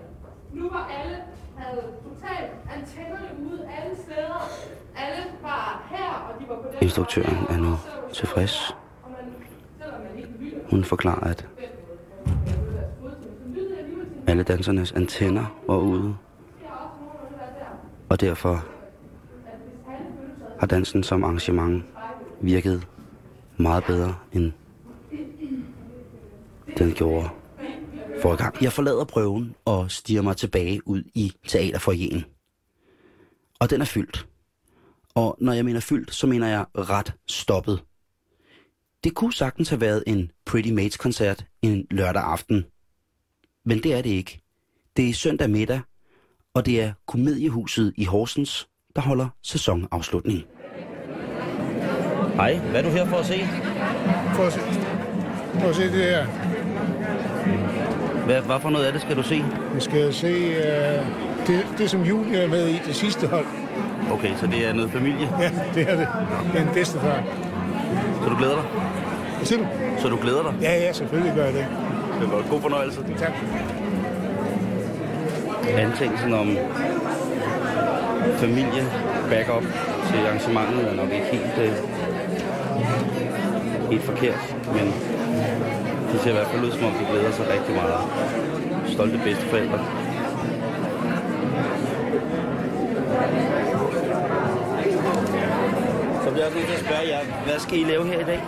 Nu var alle, havde totalt antennerne ude alle steder. Alle var her, og de var på den Instruktøren er nu tilfreds. Og man, selvom man ikke lytter, Hun forklarer, at alle antenner var ude. Og derfor har dansen som arrangement virket meget bedre, end den gjorde for gang. Jeg forlader prøven og stiger mig tilbage ud i teaterforjen. Og den er fyldt. Og når jeg mener fyldt, så mener jeg ret stoppet. Det kunne sagtens have været en Pretty Mates-koncert en lørdag aften. Men det er det ikke. Det er søndag middag, og det er Komediehuset i Horsens, der holder sæsonafslutning. Hej, hvad er du her for at se? Prøv at se, prøv at se det her. Hvad, hvad for noget af det skal du se? Vi skal se uh, det, det, som Julie er med i, det sidste hold. Okay, så det er noget familie. Ja, det er det. Det er en bedstefar. Så du glæder dig? Hvad siger du? Så du glæder dig? Ja, ja, selvfølgelig gør jeg det. Det var god fornøjelse. Tak. Antagelsen om familie backup til arrangementet er nok ikke helt, øh, helt forkert, men det ser i hvert fald ud, som om de glæder sig rigtig meget. Stolte bedsteforældre. Så bliver jeg også nødt til at spørge jer, hvad skal I lave her i dag?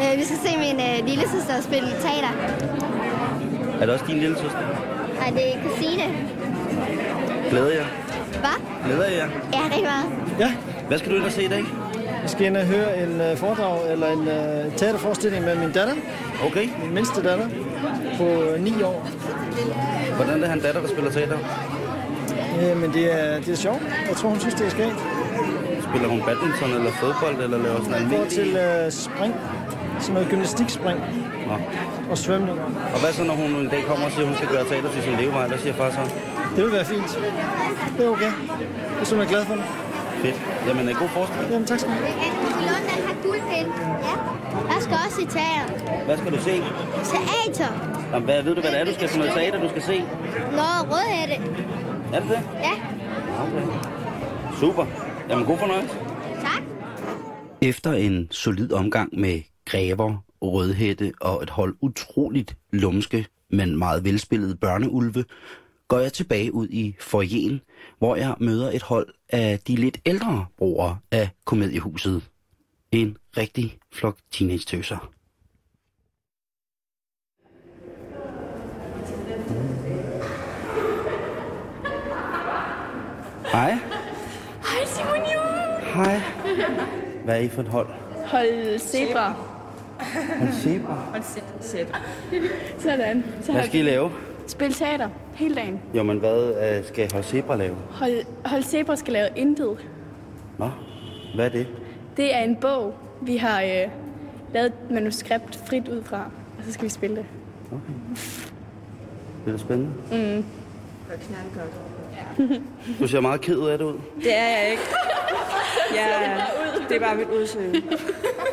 Øh, vi skal se min øh, lille søster spille teater. Er det også din lille søster? Nej, det er Christine. Glæder jer? Hvad? Glæder jer? Ja, rigtig meget. Ja, Hvad skal du ind og se i dag? jeg skal ind og høre en uh, foredrag eller en uh, teaterforestilling med min datter, Okay. min mindste datter, på uh, 9 år. Hvordan er det han datter, der spiller teater? Uh, men det er, det er sjovt. Jeg tror, hun synes, det er skægt. Spiller hun badminton eller fodbold, eller laver sådan I forhold almindelig? til uh, spring, sådan noget gymnastikspring Nå. og svømning. Og hvad så, når hun en dag kommer og siger, at hun skal gøre teater til sin levevej? Hvad siger far så? Det vil være fint. Det er okay. Hun er glad for det. Fedt. Jamen, øh, god forestilling. Jamen, tak skal du have. Lund, den har guldpind. Ja. Jeg skal også i teater. Hvad skal du se? Teater. Jamen, hvad, ved du, hvad det er, du skal for noget teater, du skal se? Nå, rødhætte. Er det det? Ja. Okay. Super. Jamen, god fornøjelse. Tak. Efter en solid omgang med græver, rødhætte og et hold utroligt lumske, men meget velspillede børneulve, går jeg tilbage ud i foyeren, hvor jeg møder et hold af de lidt ældre brugere af komediehuset. En rigtig flok teenage-tøser. Hej. Hej Simon Juhl. Hej. Hvad er I for et hold? Hold zebra. Hold zebra. Hold zebra. Sådan. Så Hvad skal I lave? Spillet teater hele dagen. Jo, men hvad øh, skal Hold Zebra lave? Hold, Hold zebra skal lave intet. Nå, hvad er det? Det er en bog, vi har øh, lavet et manuskript frit ud fra. Og så skal vi spille det. Det er spændende. Mm. Du ser meget ked af det ud. Det er jeg ikke. Ja, det er bare mit udseende.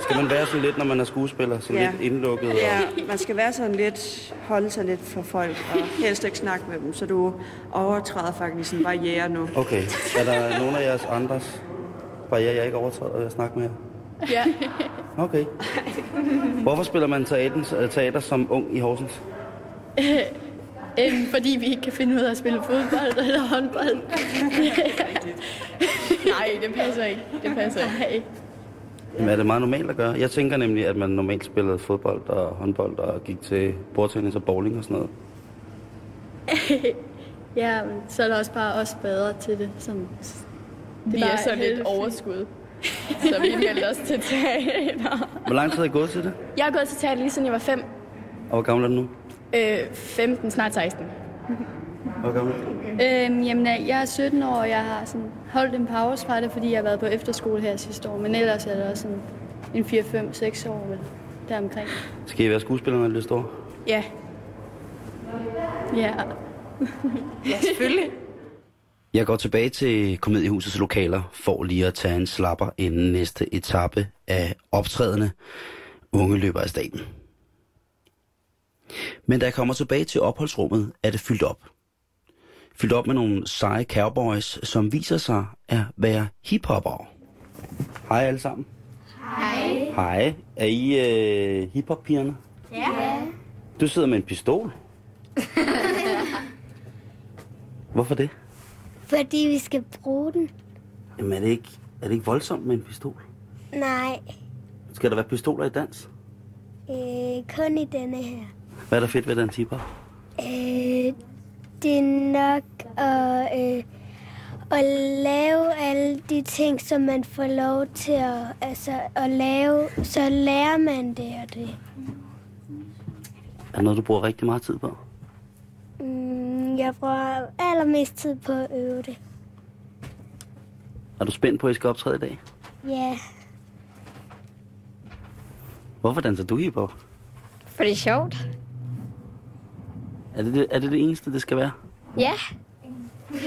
Skal man være sådan lidt, når man er skuespiller? Sådan Ja. lidt indlukket? Og... Ja, man skal være sådan lidt, holde sig lidt for folk, og helst ikke snakke med dem, så du overtræder faktisk en barriere nu. Okay. Er der nogen af jeres andres barriere, jeg ikke overtræder at snakke med jer? Ja. Okay. Hvorfor spiller man teater, øh, teater som ung i Horsens? Øhm, fordi vi ikke kan finde ud af at spille fodbold eller håndbold. Nej, det passer ikke. Det passer ikke. Jamen, er det meget normalt at gøre? Jeg tænker nemlig, at man normalt spillede fodbold og håndbold og gik til bordtennis og bowling og sådan noget. Ja, men så er der også bare os bedre til det. Sådan, det Vi er så lidt overskud. Så vi meldte os til teater. Hvor lang tid har I gået til det? Jeg har gået til teater lige siden jeg var 5. Og hvor gammel er du nu? Øh, 15, snart 16. Hvor gammel er du? Øhm, jamen, øh, jeg er 17 år, og jeg har sådan holdt en pause fra det, fordi jeg har været på efterskole her sidste år. Men ellers er det også sådan en 4, 5, 6 år vel, deromkring. Skal I være skuespillere, når I bliver store? Ja. Ja. Ja, selvfølgelig. Jeg går tilbage til Komediehusets lokaler for lige at tage en slapper inden næste etape af optrædende unge løber af staten. Men da jeg kommer tilbage til opholdsrummet, er det fyldt op. Fyldt op med nogle seje cowboys, som viser sig at være hiphopper. Hej alle sammen. Hej. Hej. Er I øh, hiphop-pigerne? Ja. Du sidder med en pistol. Hvorfor det? Fordi vi skal bruge den. Jamen er det ikke, er det ikke voldsomt med en pistol? Nej, Skal der være pistoler i dans? øh, kun i denne her. Hvad er der fedt ved den tipper? Øh, det er nok at, øh, at lave alle de ting, som man får lov til at, altså, at lave. Så lærer man det og det. Er det noget, du bruger rigtig meget tid på? Mm, jeg bruger allermest tid på at øve det. Er du spændt på, at I skal optræde i dag? Ja, Hvorfor danser du hiphop? for det er sjovt. Er det det, er det det eneste, det skal være? Ja,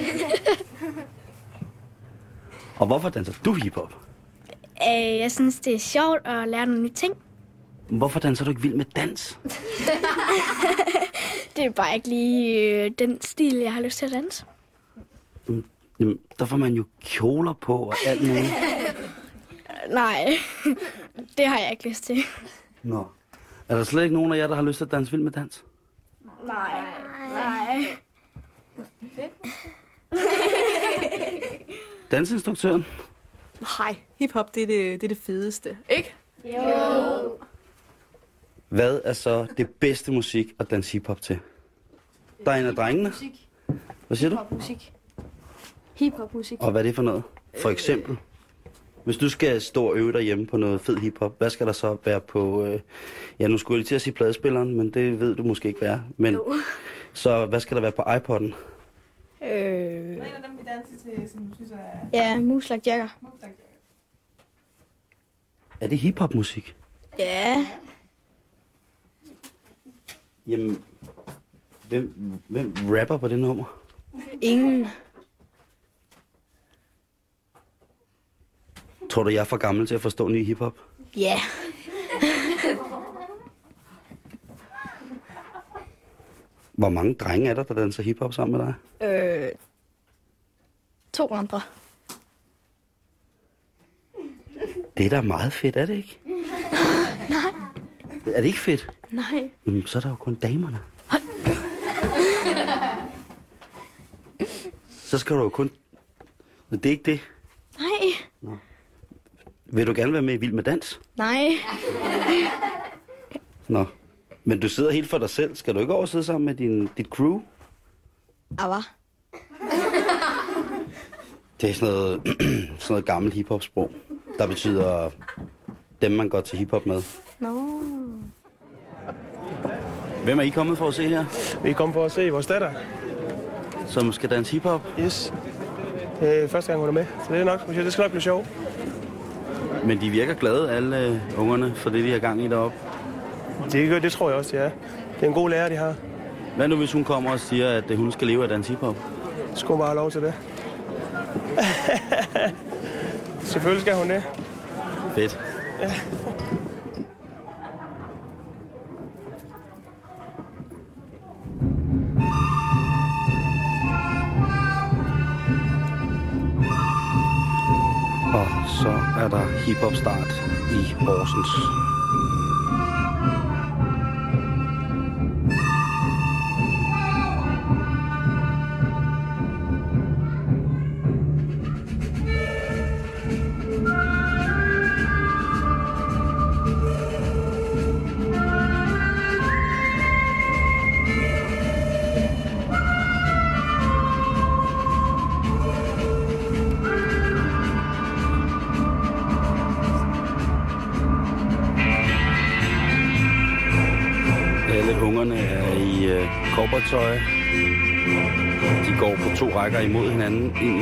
Og hvorfor danser du hiphop? øh, jeg synes, det er sjovt at lære nogle nye ting. Hvorfor danser du ikke vild med dans? Det er bare ikke lige øh, den stil, jeg har lyst til at danse. Jamen, der får man jo kjoler på og alt muligt. Nej, det har jeg ikke lyst til. Nå. Er der slet ikke nogen af jer, der har lyst til at danse vild med dans? Nej, nej. Dansinstruktøren? Nej, hiphop, det er det, det er det fedeste, ikke? Jo. Hvad er så det bedste musik at danse hiphop til? Der er en af drengene. Musik. Hvad siger du? Hiphop-musik. Hiphop-musik. Og hvad er det for noget? For eksempel? Hvis du skal stå og øve dig hjemme på noget fed hiphop, hvad skal der så være på... Øh, ja, nu skulle jeg lige til at sige pladespilleren, men det ved du måske ikke, hvad er. Men, Jo. så hvad skal der være på iPod'en? Øh, En af dem, vi danser til, som du synes er... ja, Muslak Jacker. Er det hiphop-musik? Ja. Jamen, hvem, hvem rapper på det nummer? Ingen. Tror du, jeg er for gammel til at forstå ny hiphop? Ja. Hvor mange drenge er der, der danser hiphop sammen med dig? Øh, to andre. Det er da meget fedt, er det ikke? Nej. Er det ikke fedt? Nej. Jamen, så er der jo kun damerne. Så skal du jo kun... Men det er ikke det. Nej. Vil du gerne være med i Vild med Dans? Nej. Nå. Men du sidder helt for dig selv. Skal du ikke over og sidde sammen med din, dit crew? Ava. Det er sådan noget, sådan noget gammelt hiphop-sprog, der betyder dem, man går til hiphop med. Nå. Hvem er I kommet for at se her? Vi er kommet for at se vores datter. Som skal danse hiphop? Yes. Det er første gang, hun er med, så det er nok. Det skal nok blive sjovt. Men de virker glade, alle øh, ungerne, for det, de har gang i deroppe. Det, gør- det tror jeg også, det er. Det er en god lærer, de har. Hvad nu, hvis hun kommer og siger, at øh, hun skal leve af dans hiphop? Skulle bare have lov til det. Selvfølgelig skal hun det. Fedt. Ja. Er hiphop start i Horsens. And.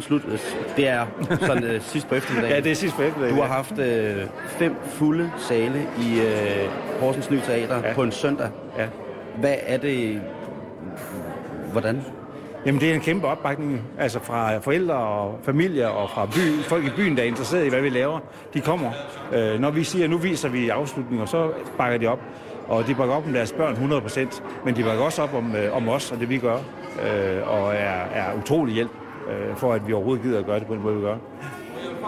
Slut, slut. Det er sådan øh, sidst på eftermiddagen. Ja, det er sidst på eftermiddagen, Du har haft øh, fem fulde sale i øh, Horsens Ny Teater ja. på en søndag. Ja. Hvad er det... Hvordan? Jamen, det er en kæmpe opbakning, altså fra forældre og familie og fra by, folk i byen, der er interesseret i, hvad vi laver. De kommer. Øh, når vi siger, at nu viser vi afslutninger, så bakker de op. Og de bakker op om deres børn 100%, men de bakker også op om, øh, om os og det, vi gør. Øh, og er, er utrolig hjælp øh, for, at vi overhovedet gider at gøre det på den måde, vi gør.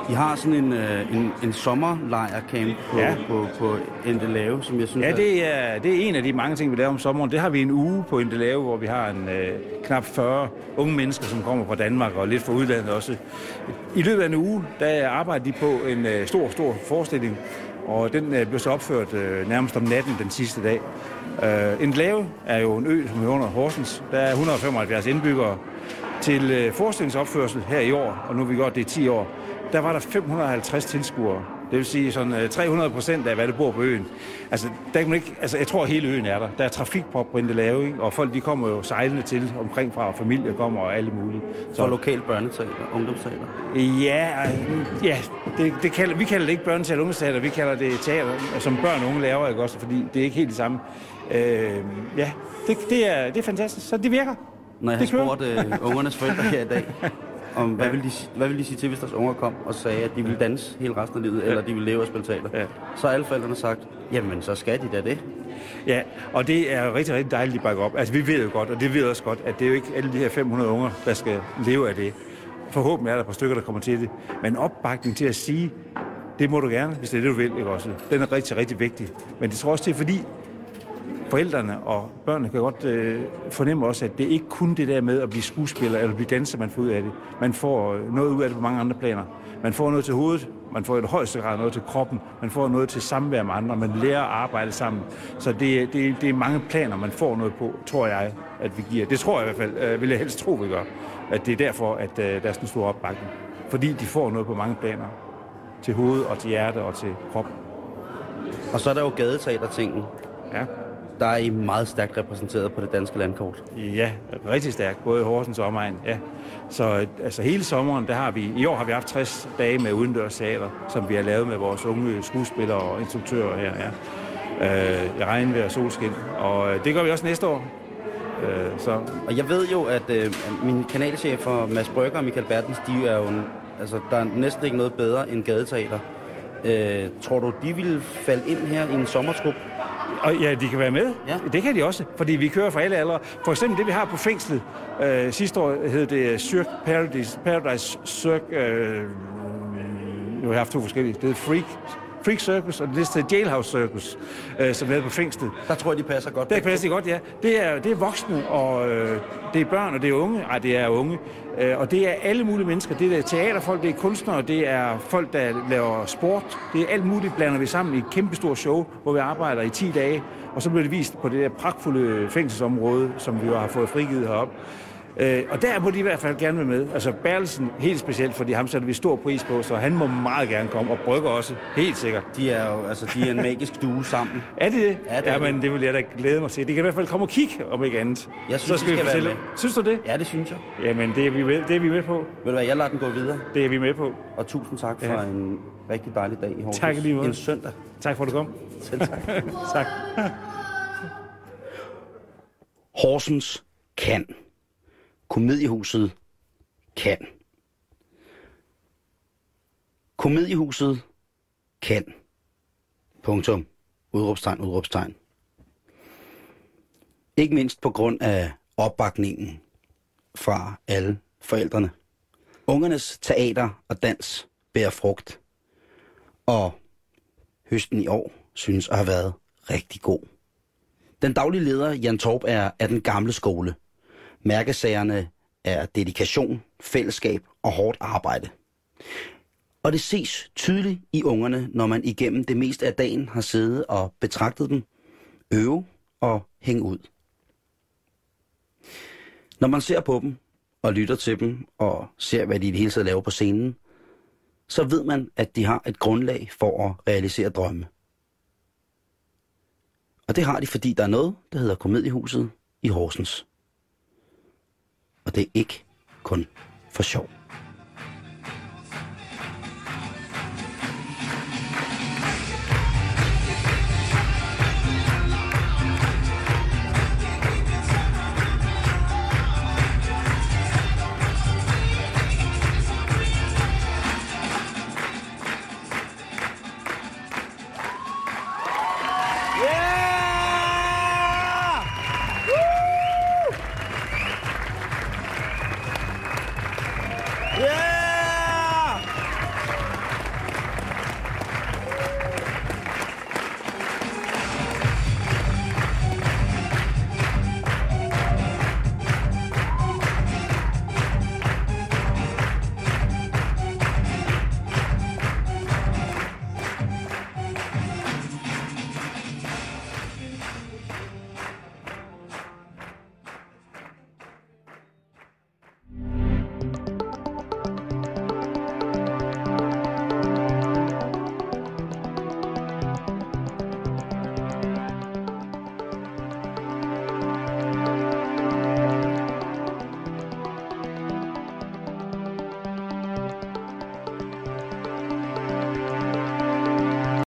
De har sådan en, øh, en, en sommerlejrcamp på, Ja. på, på Endelave, som jeg synes Ja, det er, det er en af de mange ting, vi laver om sommeren. Det har vi en uge på Indelave, hvor vi har en øh, knap 40 unge mennesker, som kommer fra Danmark og lidt fra udlandet også. I løbet af en uge, der arbejder de på en øh, stor, stor forestilling, og den øh, bliver så opført øh, nærmest om natten den sidste dag. Øh, Indelave er jo en ø, som er under Horsens. Der er 175 indbyggere. Til øh, forestillingsopførsel her i år, og nu vi gjort det i 10 år, der var der 550 tilskuere. Det vil sige sådan øh, 300 procent af, hvad der bor på øen. Altså, der kan man ikke, altså, jeg tror, at hele øen er der. Der er trafikprop på Indelave, ikke? og folk de kommer jo sejlende til omkring fra, og familier kommer og alle mulige. Så lokalt børneteater, ungdomsteater. Ja, øh, ja det, det kalder, vi kalder det ikke børneteater ungdomsteater, vi kalder det teater, som børn og unge laver, ikke også? fordi det er ikke helt det samme. Øh, ja, det, det, er, det er fantastisk, så det virker. Når jeg har Det kører. spurgt øh, ungernes forældre her i dag, om hvad ville, de, hvad ville de sige til, hvis deres unger kom og sagde, at de ville danse hele resten af livet, eller de ville leve og spille teater, ja. så har alle forældrene sagt, jamen så skal de da det. Ja, og det er rigtig, rigtig dejligt, at de bakker op. Altså, vi ved jo godt, og det ved også godt, at det er jo ikke alle de her 500 unger, der skal leve af det. Forhåbentlig er der et par stykker, der kommer til det. Men opbakning til at sige, det må du gerne, hvis det er det, du vil, ikke også? Den er rigtig, rigtig vigtig. Men det tror også, det er fordi, forældrene og børnene kan godt øh, fornemme også, at det ikke kun det der med at blive skuespiller eller blive danser, man får ud af det. Man får øh, noget ud af det på mange andre planer. Man får noget til hovedet, man får i det højeste grad noget til kroppen, man får noget til samvær med andre, man lærer at arbejde sammen. Så det, det, det er mange planer, man får noget på, tror jeg, at vi giver. Det tror jeg i hvert fald, øh, vil jeg helst tro, vi gør. At det er derfor, at øh, der er sådan en stor opbakning. Fordi de får noget på mange planer. Til hoved og til hjerte og til krop. Og så er der jo gadeteater-tingen. Ja. Der er I meget stærkt repræsenteret på det danske landkort. Ja, rigtig stærkt, både i Horsens og omegn. Ja. Så altså, hele sommeren, der har vi, i år har vi haft 60 dage med udendørs teater, som vi har lavet med vores unge skuespillere og instruktører her. Ja. Øh, regnvejr og solskin. Og øh, det gør vi også næste år. Øh, så. Og jeg ved jo, at øh, mine kanalchefer, Mads Brygger og Michael Bertens, de er jo, altså der er næsten ikke noget bedre end gadeteater. Øh, tror du, de ville falde ind her i en sommertrup? Og ja, de kan være med. Ja. Det kan de også, fordi vi kører for alle aldre. For eksempel det, vi har på fængslet. Øh, sidste år hed det Cirque Paradise, Paradise Cirque... Øh, nu har jeg haft to forskellige. Det er Freak, Freak Circus, og det er Jailhouse Circus, øh, som er på fængslet. Der tror jeg, de passer godt. Der passer de godt, ja. Det er, det er voksne, og øh, det er børn, og det er unge. Ej, det er unge. Øh, og det er alle mulige mennesker. Det er teaterfolk, det er kunstnere, det er folk, der laver sport. Det er alt muligt, blander vi sammen i et kæmpestort show, hvor vi arbejder i 10 dage. Og så bliver det vist på det der pragtfulde fængselsområde, som vi jo har fået frigivet heroppe. Øh, og der må de i hvert fald gerne være med. Altså Bertelsen helt specielt, fordi ham sætter vi stor pris på, så han må meget gerne komme, og Brygger også, helt sikkert. De er jo altså, de er en magisk due sammen. Er det det? Ja, det er ja det. men det vil jeg da glæde mig til. De kan i hvert fald komme og kigge, om ikke andet. Jeg synes, så de skal være fortælle. med. Synes du det? Ja, det synes jeg. Jamen, det er, vi med, det er vi med på. Ved du hvad, jeg lader den gå videre. Det er vi med på. Og tusind tak for Ja. en rigtig dejlig dag i Horsens. Tak lige måde. En søndag. Tak for, at du kom. Selv tak. tak. Horsens kan. Komediehuset kan. Komediehuset kan. Punktum. Udråbstegn, udråbstegn. Ikke mindst på grund af opbakningen fra alle forældrene. Ungernes teater og dans bærer frugt. Og høsten i år synes at have været rigtig god. Den daglige leder, Jan Torp, er af den gamle skole. Mærkesagerne er dedikation, fællesskab og hårdt arbejde. Og det ses tydeligt i ungerne, når man igennem det meste af dagen har siddet og betragtet dem, øve og hænge ud. Når man ser på dem og lytter til dem og ser, hvad de i det hele taget laver på scenen, så ved man, at de har et grundlag for at realisere drømme. Og det har de, fordi der er noget, der hedder Komediehuset i Horsens. Og det er ikke kun for sjov.